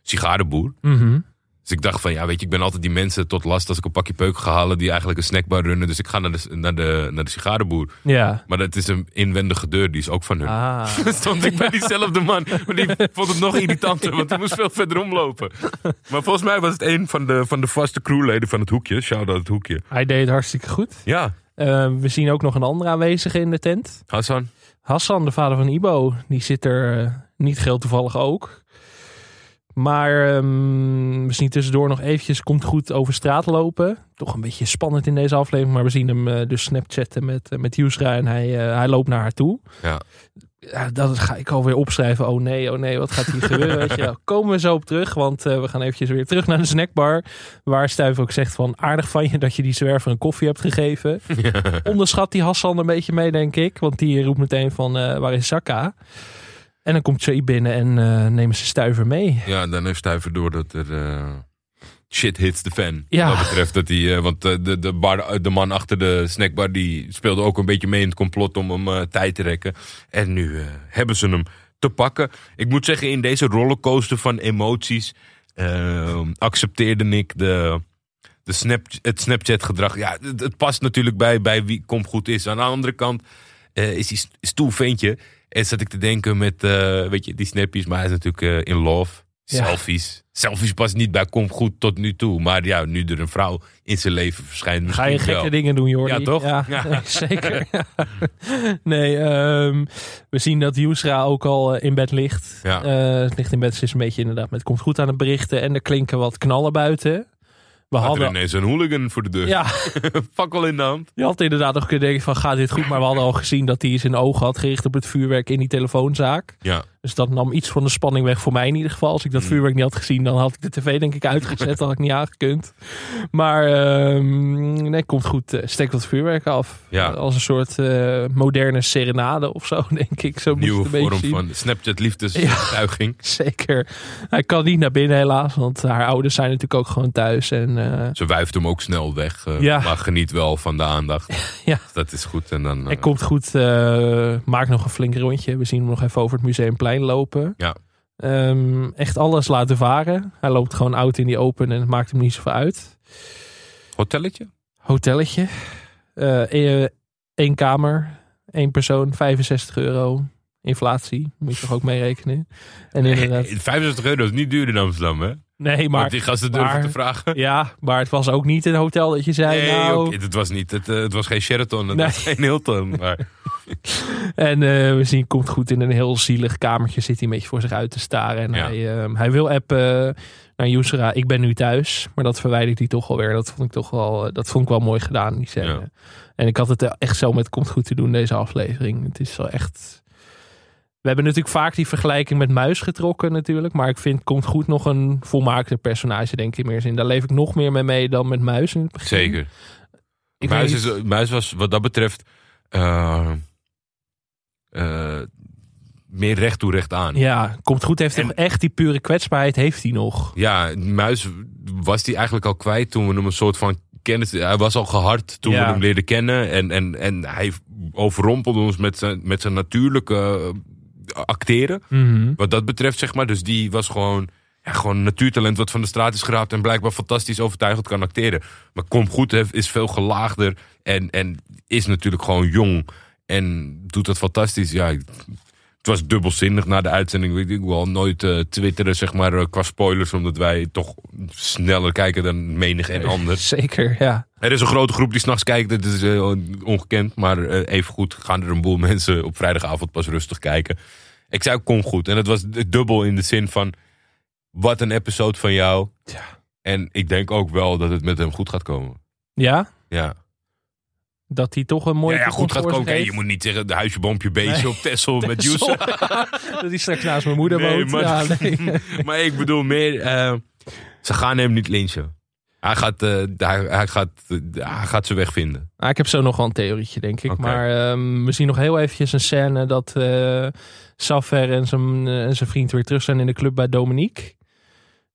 sigarenboer. mhm. Dus ik dacht van, ja, weet je, ik ben altijd die mensen tot last als ik een pakje peuk ga halen die eigenlijk een snackbar runnen. Dus ik ga naar de, naar de, naar de sigarenboer. ja. Maar dat is een inwendige deur, die is ook van hun. Ah. Stond ik bij diezelfde man. Maar die vond het nog irritanter, want die moest veel verder omlopen. Maar volgens mij was het een van de, van de vaste crewleden van het hoekje. Shout-out het hoekje. Hij deed het hartstikke goed. Ja, Eh, we zien ook nog een andere aanwezige in de tent. Hassan. Hassan, de vader van Ibo. Die zit er eh, niet geheel toevallig ook. Maar ehm, we zien tussendoor nog eventjes, komt goed over straat lopen. Toch een beetje spannend in deze aflevering. Maar we zien hem eh, dus snapchatten met, eh, met Yusra en hij, eh, hij loopt naar haar toe. Ja. Ja, dat ga ik alweer opschrijven. Oh nee, oh nee, wat gaat hier gebeuren? Weet je, komen we zo op terug, want we gaan eventjes weer terug naar de snackbar. Waar Stuif ook zegt van aardig van je dat je die zwerver een koffie hebt gegeven. Onderschat die Hassan een beetje mee, denk ik. Want die roept meteen van waar is Saka? En dan komt Jay binnen en eh, nemen ze Stuiver mee. Ja, dan heeft Stuiver door dat er eh, shit hits the fan. Ja. Wat betreft dat hij, eh, want de, de, bar, de man achter de snackbar die speelde ook een beetje mee in het complot om hem tijd te rekken. En nu hebben ze hem te pakken. Ik moet zeggen, in deze rollercoaster van emoties accepteerde ik de, de snap, het Snapchat gedrag. Ja, het, het past natuurlijk bij, bij wie komt goed is. Aan de andere kant is hij stoel ventje. En zat ik te denken met, eh, weet je, die snappies, maar hij is natuurlijk eh, in love. Ja. Selfies. Selfies pas niet bij Kom Goed tot nu toe. Maar ja, nu er een vrouw in zijn leven verschijnt. Ga je gekke wel. dingen doen, Jordi? Ja, toch? Ja, Ja. nee, zeker. nee, ehm, we zien dat Yusra ook al eh, in bed ligt. Ja. Ligt in bed, ze is een beetje inderdaad met komt goed aan het berichten. En er klinken wat knallen buiten. We Had er hadden, ineens een hooligan voor de deur. ja, Fakkel in de hand. je had inderdaad nog kunnen denken van gaat dit goed? Maar we hadden al gezien dat hij zijn ogen had gericht op het vuurwerk in die telefoonzaak. Ja. Dus dat nam iets van de spanning weg voor mij in ieder geval. Als ik dat Mm. vuurwerk niet had gezien, dan had ik de tv denk ik uitgezet. Dat had ik niet aangekund. Maar ehm, nee, komt goed. eh, Steek dat vuurwerk af. Ja. Als een soort eh, moderne serenade of zo, denk ik. Zo Nieuwe het een beetje vorm van Snapchat liefdesbetuiging. Zeker. Hij kan niet naar binnen helaas, want haar ouders zijn natuurlijk ook gewoon thuis. En eh, Ze wuift hem ook snel weg. Ja. Maar geniet wel van de aandacht. Ja. Dat is goed. En dan, hij komt goed. maakt nog een flink rondje. We zien hem nog even over het Museumplein lopen. Ja. Ehm, echt alles laten varen. Hij loopt gewoon oud in die open en het maakt hem niet zoveel uit. hotelletje? Hotelletje. Eh, één kamer. één persoon. 65 euro. Inflatie. Moet je toch ook mee rekenen. En inderdaad. 65 euro is niet duur in Amsterdam, hè? Nee, Maar die gasten durven maar- te vragen. Ja, maar het was ook niet een hotel dat je zei... Nee, nou, oké, het was niet. Het, eh, het was geen Sheraton, het Nee. was geen Hilton. Maar En eh, we zien, komt goed in een heel zielig kamertje. Zit hij een beetje voor zich uit te staren. En Ja. hij, eh, hij wil appen naar Yusra. Ik ben nu thuis. Maar dat verwijdert hij toch alweer. Dat vond ik toch wel, eh, dat vond ik wel mooi gedaan, die scène. Ja. En ik had het echt zo met komt goed te doen, deze aflevering. Het is wel echt... We hebben natuurlijk vaak die vergelijking met Muis getrokken natuurlijk. Maar ik vind Komt Goed nog een volmaakter personage, denk ik meer zin. Daar leef ik nog meer mee mee dan met Muis in het begin. zeker. Ik Muis, is, Muis was wat dat betreft eh, eh, meer recht toe recht aan. Ja, Komt Goed heeft En- echt die pure kwetsbaarheid, heeft hij nog. Ja, Muis was die eigenlijk al kwijt toen we hem een soort van kennis... Hij was al gehard toen Ja. we hem leerden kennen. En, en, en hij overrompelde ons met zijn, met zijn natuurlijke eh, acteren. Mhm. Wat dat betreft, zeg maar. Dus die was gewoon, ja, gewoon een natuurtalent wat van de straat is geraapt. En blijkbaar fantastisch overtuigend kan acteren. Maar Kom Goed is veel gelaagder. En, en is natuurlijk gewoon jong. En doet dat fantastisch. Ja, het was dubbelzinnig na de uitzending. Ik wil nooit eh, twitteren, zeg maar, eh, qua spoilers. Omdat wij toch sneller kijken dan menig en ander. Zeker, ja. Er is een grote groep die s'nachts kijkt. Dat is eh, ongekend. Maar even goed gaan er een boel mensen op vrijdagavond pas rustig kijken. Ik zei, kom goed. En het was dubbel in de zin van... Wat een episode van jou. Ja. En ik denk ook wel dat het met hem goed gaat komen. Ja, Ja, dat hij toch een mooie ja, ja goed gaat heeft. je moet niet zeggen de huisje, boompje, beestje Nee. op Texel met. Youssef. dat hij straks naast mijn moeder Nee, woont. maar- Ja, nee. maar ik bedoel meer... eh, ze gaan hem niet lynchen. Hij gaat, eh, hij, hij gaat, hij gaat zijn weg vinden. Ah, ik heb zo nog wel een theorietje, denk ik. Maar ehm, we zien nog heel eventjes een scène dat Safer en zijn, en zijn vriend weer terug zijn in de club bij Dominique.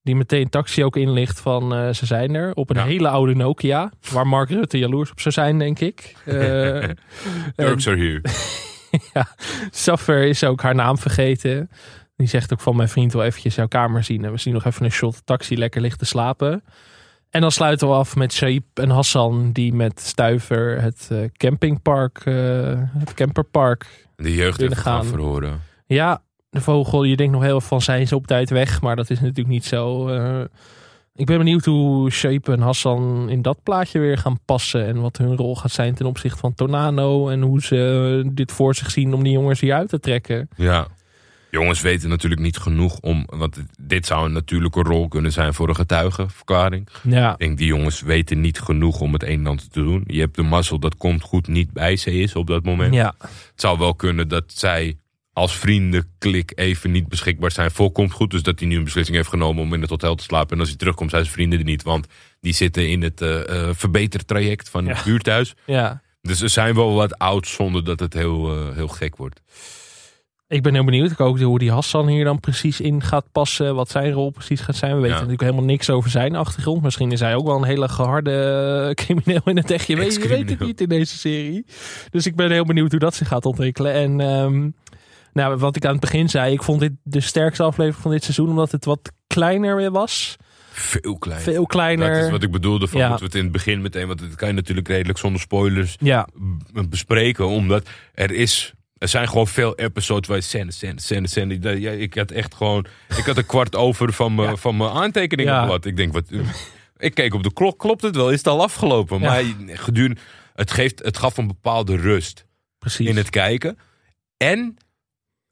Die meteen taxi ook inlicht van eh, ze zijn er. Op een Ja. hele oude Nokia. Waar Mark Rutte jaloers op zou zijn, denk ik. En Turks are here. Safer is ook haar naam vergeten. Die zegt ook van mijn vriend wil eventjes jouw kamer zien. En we zien nog even een shot taxi lekker ligt te slapen. En dan sluiten we af met Shaib en Hassan die met Stuiver het eh, campingpark, eh, het camperpark. De jeugd even gaan. verhoren. Ja, de vogel, je denkt nog heel veel van zijn ze op tijd weg, maar dat is natuurlijk niet zo. eh. ik ben benieuwd hoe Shaib en Hassan in dat plaatje weer gaan passen en wat hun rol gaat zijn ten opzichte van Tornado en hoe ze dit voor zich zien om die jongens hier uit te trekken. Ja. Jongens weten natuurlijk niet genoeg om... Want dit zou een natuurlijke rol kunnen zijn voor een getuigenverklaring. Ja, Ik denk, die jongens weten niet genoeg om het een en ander te doen. Je hebt de mazzel, dat komt goed niet bij ze is op dat moment. ja. Het zou wel kunnen dat zij als vriendenklik even niet beschikbaar zijn voor komt goed. Dus dat hij nu een beslissing heeft genomen om in het hotel te slapen. En als hij terugkomt zijn zijn vrienden er niet. Want die zitten in het eh verbetertraject van het Ja. buurthuis. ja. Dus er zijn wel wat oud zonder dat het heel, eh, heel gek wordt. Ik ben heel benieuwd ik ook hoe die Hassan hier dan precies in gaat passen. Wat zijn rol precies gaat zijn. We weten Ja. natuurlijk helemaal niks over zijn achtergrond. Misschien is hij ook wel een hele geharde eh, crimineel in het echt. Je weet, je weet het niet in deze serie. Dus ik ben heel benieuwd hoe dat zich gaat ontwikkelen. En ehm, nou, wat ik aan het begin zei. Ik vond dit de sterkste aflevering van dit seizoen. Omdat het wat kleiner weer was. Veel kleiner. Veel kleiner. Dat is wat ik bedoelde. Van Ja. Moeten we het in het begin meteen. Want dat kan je natuurlijk redelijk zonder spoilers Ja, bespreken. Omdat er is Er zijn gewoon veel episodes waar je scène, scène, scène, scène. Ja, ik had echt gewoon... Ik had een kwart over van mijn Ja. van mijn aantekeningen. Wat. Ik denk, wat... Ik keek op de klok, klopt het wel? Is het al afgelopen? Maar gedurende... Het, geeft, het gaf een bepaalde rust Precies. in het kijken. En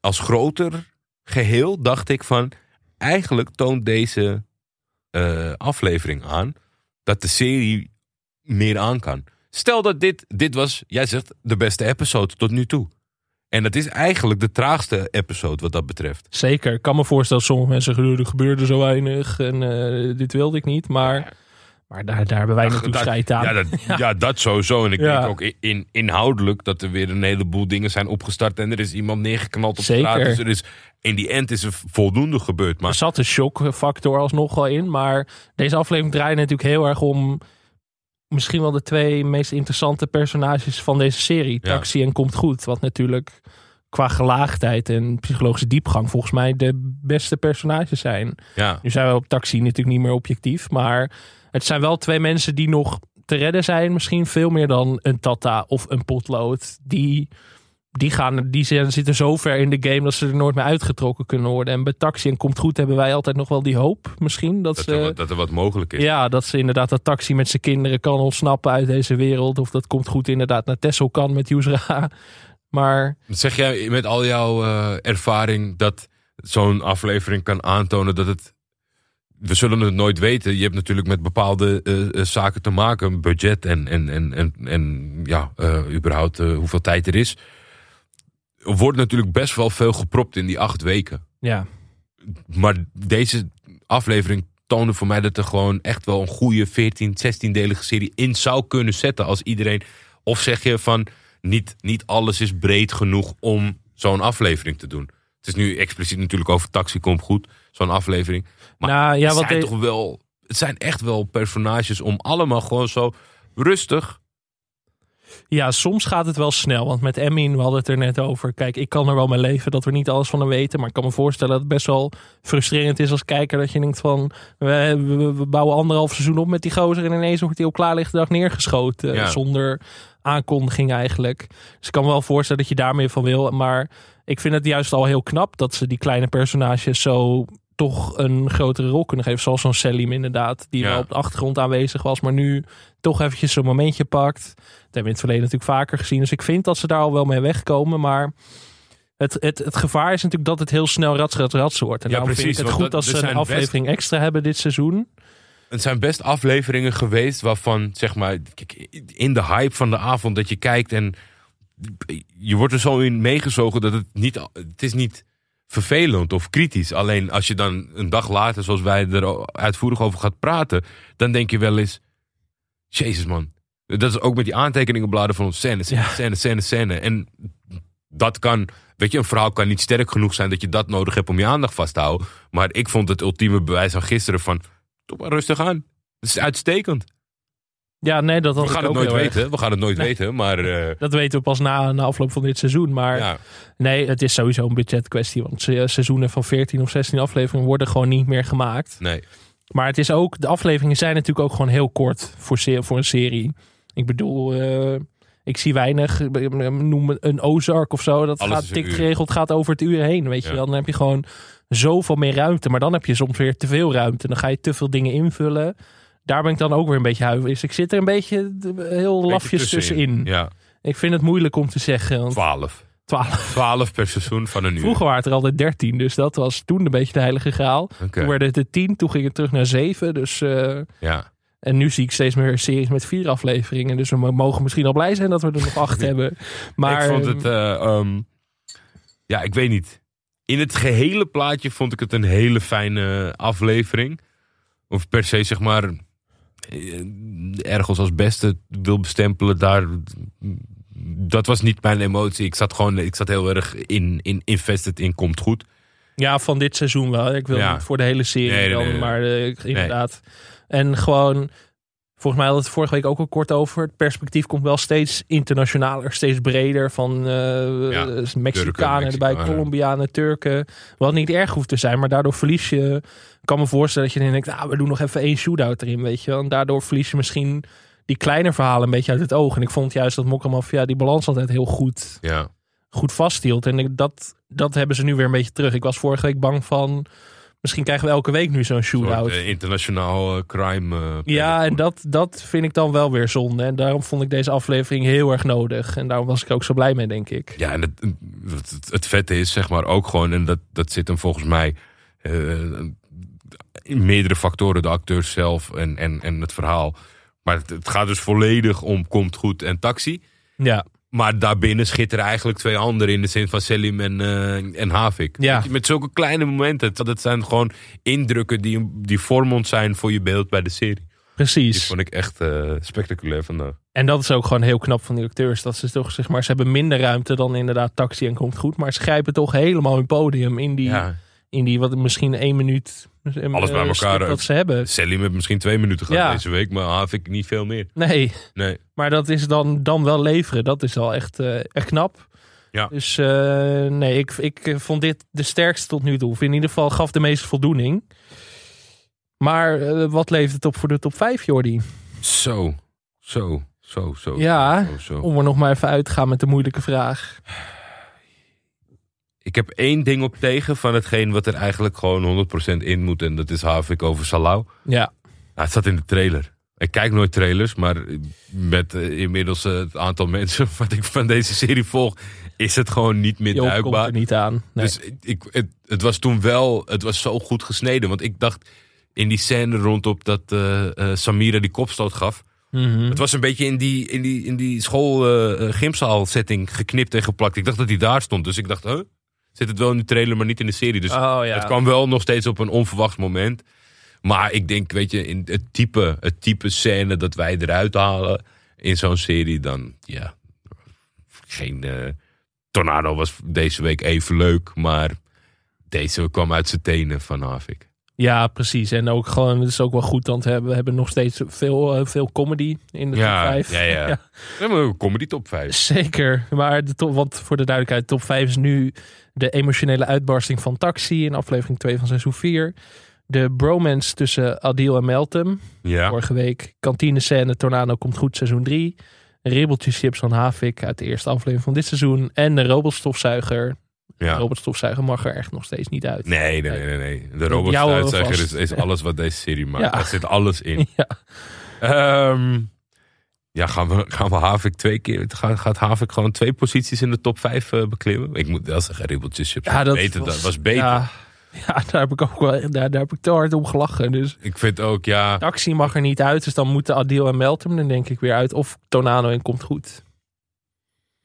als groter geheel dacht ik van... Eigenlijk toont deze eh, aflevering aan... dat de serie meer aan kan. Stel dat dit, dit was, jij zegt, de beste episode tot nu toe. En dat is eigenlijk de traagste episode wat dat betreft. Zeker. Ik kan me voorstellen dat sommige mensen zeggen, er gebeurde zo weinig en eh, dit wilde ik niet. Maar, maar daar, daar hebben wij natuurlijk dat- scheid aan. Ja, dat, ja. dat sowieso. En ik Ja. denk ook in- in, inhoudelijk dat er weer een heleboel dingen zijn opgestart. En er is iemand neergeknald op Zeker. straat. Dus er is, in die end is er voldoende gebeurd. Er Maar zat een shockfactor alsnog wel in. Maar deze aflevering draait natuurlijk heel erg om misschien wel de twee meest interessante personages van deze serie. Taxi en Komt Goed. Wat natuurlijk qua gelaagdheid en psychologische diepgang volgens mij de beste personages zijn. Nu zijn we op Taxi natuurlijk niet meer objectief. Maar het zijn wel twee mensen die nog te redden zijn. Misschien veel meer dan een Tata of een Potlood. Die, die, gaan, die zitten zo ver in de game dat ze er nooit meer uitgetrokken kunnen worden. En bij Taxi en Komt Goed hebben wij altijd nog wel die hoop misschien. Dat, dat, ze, er, wat- dat er wat mogelijk is. ja, dat ze inderdaad dat Taxi met zijn kinderen kan ontsnappen uit deze wereld. Of dat Komt Goed inderdaad naar Texel kan met Yusra. Maar Zeg jij met al jouw eh, ervaring dat zo'n aflevering kan aantonen dat het. We zullen het nooit weten. Je hebt natuurlijk met bepaalde eh, eh, zaken te maken. Budget en, en, en, en, en ja, eh, überhaupt hoeveel tijd er is. Er wordt natuurlijk best wel veel gepropt in die acht weken. ja, Maar deze aflevering toonde voor mij dat er gewoon echt wel een goede 14, 16-delige serie in zou kunnen zetten. Als iedereen. Of zeg je van niet, niet alles is breed genoeg om zo'n aflevering te doen. Het is nu expliciet natuurlijk over Taxi Komt Goed, zo'n aflevering. Maar nou, ja het, zijn de- toch wel, het zijn echt wel personages om allemaal gewoon zo rustig. Ja, soms gaat het wel snel. Want met Emin, we hadden het er net over. Kijk, ik kan er wel mee leven dat we niet alles van hem weten. Maar ik kan me voorstellen dat het best wel frustrerend is als kijker. Dat je denkt van, we, we, we bouwen anderhalf seizoen op met die gozer. En ineens wordt hij op klaarlichte dag neergeschoten. Ja. Zonder aankondiging eigenlijk. Dus ik kan me wel voorstellen dat je daar meer van wil. Maar ik vind het juist al heel knap dat ze die kleine personages zo toch een grotere rol kunnen geven. Zoals zo'n Selim inderdaad. Die Ja. wel op de achtergrond aanwezig was. Maar nu toch eventjes zo'n momentje pakt. Dat hebben we in het verleden natuurlijk vaker gezien. Dus ik vind dat ze daar al wel mee wegkomen. Maar het, het, het gevaar is natuurlijk dat het heel snel rats, rats, rats wordt. En Ja, daarom vind precies, ik het goed dat- als ze een aflevering extra hebben dit seizoen. Het zijn best afleveringen geweest waarvan, zeg maar, in de hype van de avond dat je kijkt en je wordt er zo in meegezogen dat het niet, het is niet vervelend of kritisch. Alleen als je dan een dag later, zoals wij er uitvoerig over gaat praten, dan denk je wel eens, jezus man. Dat is ook met die aantekeningenbladen van ons scène, scène, Ja. scène, scène, scène. En dat kan, weet je, een verhaal kan niet sterk genoeg zijn dat je dat nodig hebt om je aandacht vast te houden. Maar ik vond het ultieme bewijs van gisteren van, doe maar rustig aan. Het is uitstekend. Ja, nee, dat had We ik gaan het nooit erg. weten. We gaan het nooit Nee. weten. Maar eh, Dat weten we pas na, na afloop van dit seizoen. Maar ja, nee, het is sowieso een budgetkwestie. Want se- seizoenen van 14 of 16 afleveringen worden gewoon niet meer gemaakt. nee. Maar het is ook, de afleveringen zijn natuurlijk ook gewoon heel kort voor, voor een serie. Ik bedoel, eh, ik zie weinig, eh, noem een Ozark of zo. Dat Alles gaat uur. geregeld, gaat over het uur heen. Weet je wel, dan heb je gewoon zoveel meer ruimte. Maar dan heb je soms weer te veel ruimte. Dan ga je te veel dingen invullen. Daar ben ik dan ook weer een beetje huiverig. Dus ik zit er een beetje eh, heel Beetje lafjes tussenin. Ja, Ik vind het moeilijk om te zeggen. Want twaalf. 12. Twaalf per seizoen van een uur. Vroeger waren het er altijd 13. Dus dat was toen een beetje de heilige graal. Toen werden het er 10. Toen ging het terug naar 7. Dus... eh, Ja. en nu zie ik steeds meer series met vier afleveringen. Dus we mogen misschien al blij zijn dat we er nog acht hebben. Maar ik vond het, eh, ehm, ja, ik weet niet. In het gehele plaatje vond ik het een hele fijne aflevering. Of per se, zeg maar, ergens als beste wil bestempelen. Daar, dat was niet mijn emotie. Ik zat gewoon, ik zat heel erg in, in invested in komt goed. ja, van dit seizoen wel. Ik wil Ja. niet voor de hele serie Nee, nee, dan, nee, nee. maar eh, inderdaad. En gewoon, volgens mij hadden we het vorige week ook al kort over. Het perspectief komt wel steeds internationaler, steeds breder. Van Ja, Mexicanen erbij. Colombianen, Turken. Wat niet erg hoeft te zijn, maar daardoor verlies je... Ik kan me voorstellen dat je dan denkt, ah, we doen nog even één shootout erin, weet je wel. En daardoor verlies je misschien die kleine verhalen een beetje uit het oog. En ik vond juist dat Mokka die balans altijd heel goed Ja. goed vasthield. En ik- dat, dat hebben ze nu weer een beetje terug. Ik was vorige week bang van, misschien krijgen we elke week nu zo'n soort, shootout. eh, internationaal eh, crime. eh, Ja, en dat, dat vind ik dan wel weer zonde. En daarom vond ik deze aflevering heel erg nodig. En daarom was ik ook zo blij mee, denk ik. Ja, en het, het, vette is zeg maar ook gewoon, en dat, dat zit hem volgens mij in meerdere factoren, de acteurs zelf en, en, en het verhaal. Maar het, het gaat dus volledig om Komt Goed en Taxi. Ja, Maar daarbinnen schitteren eigenlijk twee anderen in de zin van Selim en, eh, en Havik. Ja. Met zulke kleine momenten. Dat zijn gewoon indrukken die, die vormend zijn voor je beeld bij de serie. Die precies. vond ik echt eh, spectaculair vandaag. En dat is ook gewoon heel knap van die acteurs. Dat ze toch, zeg maar, ze hebben minder ruimte dan inderdaad taxi en komt goed. Maar ze grijpen toch helemaal hun podium in die, Ja. in die wat misschien één minuut. Eh, Alles bij eh, elkaar. Wat ze hebben. Selim heeft misschien twee minuten gehad Ja. deze week, maar Havik niet veel meer. Nee, Nee. maar dat is dan, dan wel leveren. Dat is al echt, eh, echt knap. Ja. Dus eh, nee, ik, ik vond dit de sterkste tot nu toe. Of in ieder geval gaf de meeste voldoening. Maar wat levert het op voor de top 5, Jordi? Zo, zo, zo, zo. Ja. zo, zo. Om er nog maar even uit te gaan met de moeilijke vraag. Ik heb één ding op tegen van hetgeen wat er eigenlijk gewoon 100% in moet. En dat is Havik over Salau. Ja, Nou, het zat in de trailer. Ik kijk nooit trailers, maar met eh, inmiddels eh, het aantal mensen wat ik van deze serie volg, is het gewoon niet meer Joop komt duikbaar. er niet aan. Nee. Dus ik, het, het was toen wel, het was zo goed gesneden. Want ik dacht in die scène rondop dat eh, Samira die kopstoot gaf. Mhm. Het was een beetje in die, in die, in die school gymzaal setting geknipt en geplakt. Ik dacht dat hij daar stond. Dus ik dacht, huh? Zit het wel in de trailer, maar niet in de serie. Dus oh ja. het kwam wel nog steeds op een onverwacht moment. Maar ik denk, weet je, in het type, het type scène dat wij eruit halen in zo'n serie, dan ja. Geen eh, Tornado was deze week even leuk, maar deze kwam uit zijn tenen van Havik. Ja, precies. En ook gewoon, het is ook wel goed, want we hebben, we hebben nog steeds veel, eh, veel comedy in de Ja, top 5. ja, ja. We hebben een comedy top 5. Zeker. Maar de top, want voor de duidelijkheid, top 5 is nu de emotionele uitbarsting van Taxi in aflevering 2 van seizoen 4. De bromance tussen Adil en Meltem. Ja. Vorige week. Kantine scène Tornado komt goed seizoen 3. Ribbeltjes chips van Havik uit de eerste aflevering van dit seizoen. En de robotstofzuiger. De ja. robotstofzuiger mag er echt nog steeds niet uit. Nee, nee, nee, nee, nee. De Jou robotstuitzeiger is, is alles wat deze serie maakt. Ja. Daar zit alles in. Ja. Ehm, ja, gaan we, gaan we Havik twee keer... Gaat, gaat Havik gewoon twee posities in de top vijf eh, beklimmen? Ik moet wel zeggen, ribbeltjes chips. Ja, dat beter, was, dat was beter. Ja, ja, daar heb ik ook wel, daar, daar heb ik te hard om gelachen. Dus Ik vind ook, ja... Taxi mag er niet uit, dus dan moeten Adil en Meltem er denk ik weer uit. Of Tornado en komt goed.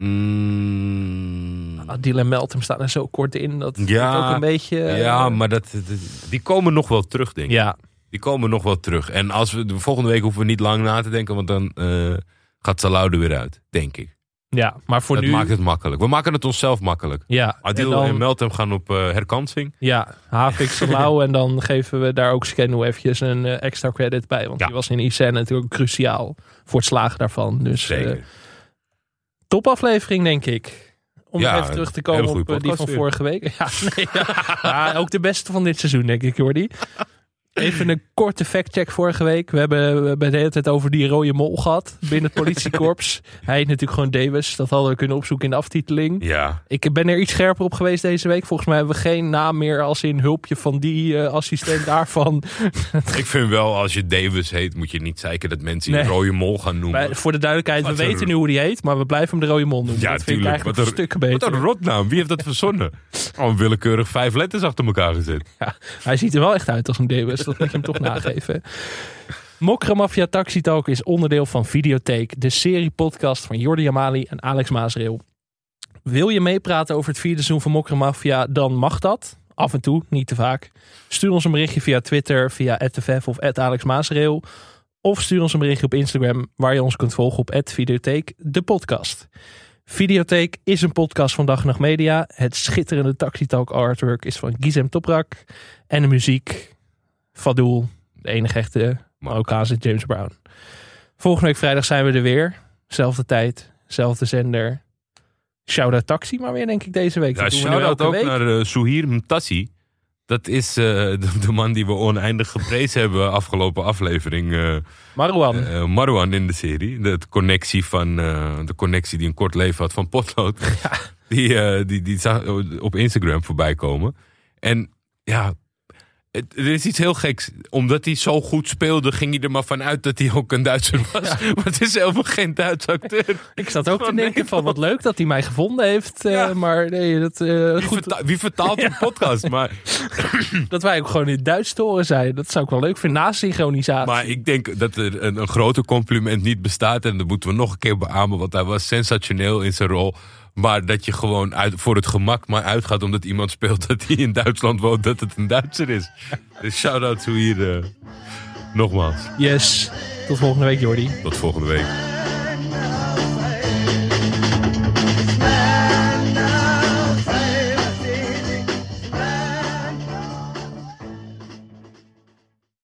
Mm, Adil en Meltem staan er zo kort in. Dat Ja, ik ook een beetje... eh, ja, maar dat, dat- die komen nog wel terug, denk ik. Ja, Die komen nog wel terug. En als we de volgende week hoeven we niet lang na te denken, want dan eh, gaat Salau er weer uit, denk ik. ja, maar voor dat nu... maakt het makkelijk. We maken het onszelf makkelijk. ja, Adil en en, dan, Meltem gaan op eh, herkansing. ja, Havik Salau en dan geven we daar ook Scanu eventjes een extra credit bij. Want Ja. die was in ICN natuurlijk cruciaal voor het slagen daarvan. Dus Zeker. Topaflevering denk ik. Om Ja, even terug te komen op eh, die van weer. vorige week. Ja, nee, ja. Ja, ook de beste van dit seizoen denk ik, Jordi. Even een korte factcheck vorige week. We hebben, we hebben de hele tijd over die rode mol gehad binnen het politiekorps. Hij heet natuurlijk gewoon Davis. Dat hadden we kunnen opzoeken in de aftiteling. Ja, Ik ben er iets scherper op geweest deze week. Volgens mij hebben we geen naam meer als in hulpje van die eh, assistent daarvan. ik vind wel als je Davis heet, moet je niet zeiken dat mensen Nee. rode mol gaan noemen. Bij- voor de duidelijkheid, Wat we weten nu hoe die heet, maar we blijven hem de rode mol noemen. Ja, dat vind ik eigenlijk Wat een een- stuk beter. Wat een rotnaam. Wie heeft dat verzonnen? Al willekeurig vijf letters achter elkaar gezet. Hij ziet er wel echt uit als een Davis. Dat moet je hem toch nageven. Mokra Mafia Taxi Talk is onderdeel van Videotheek, de serie podcast van Jordi Amali en Alex Maasreel. Wil je meepraten over het vierde seizoen van Mokra Mafia, dan mag dat. Af en toe, niet te vaak. Stuur ons een berichtje via Twitter, via @tefef of @alexmaasreel. Of stuur ons een berichtje op Instagram, waar je ons kunt volgen op Videotheek, de podcast. Videotheek is een podcast van Dag en Nacht Media. Het schitterende Taxi Talk artwork is van Gizem Toprak. En de muziek, Fadoel, de enige echte Marokkaanse James Brown. Volgende week vrijdag zijn we er weer. Zelfde tijd, zelfde zender. Shout-out Taxi, maar weer denk ik deze week. Ja, shout-out ook week. naar eh Souhir Mtassi. Dat is eh, de, man die we oneindig geprezen hebben afgelopen aflevering. eh, Marwan. eh, Marwan in de serie. De, connectie van, de connectie die een kort leven had van Potlood. Die, die, die zag op Instagram voorbij komen. En ja, het- er is iets heel geks. Omdat hij zo goed speelde, ging hij er maar vanuit dat hij ook een Duitser was. Maar het is helemaal geen Duits acteur. ik zat ook te denken van wat leuk dat hij mij gevonden heeft. eh, Ja. Maar nee, dat, eh, Wie, goed, verta- wie vertaalt een podcast? Maar, dat wij ook gewoon in Duits te horen zijn. Dat zou ik wel leuk vinden. Na synchronisatie. maar ik denk dat er een, een groter compliment niet bestaat. En dat moeten we nog een keer beamen. Want hij was sensationeel in zijn rol. Maar dat je gewoon uit, voor het gemak maar uitgaat omdat iemand speelt dat hij in Duitsland woont, dat het een Duitser is. Dus shout-out to hier. eh, nogmaals, Yes. Tot volgende week, Jordi. tot volgende week.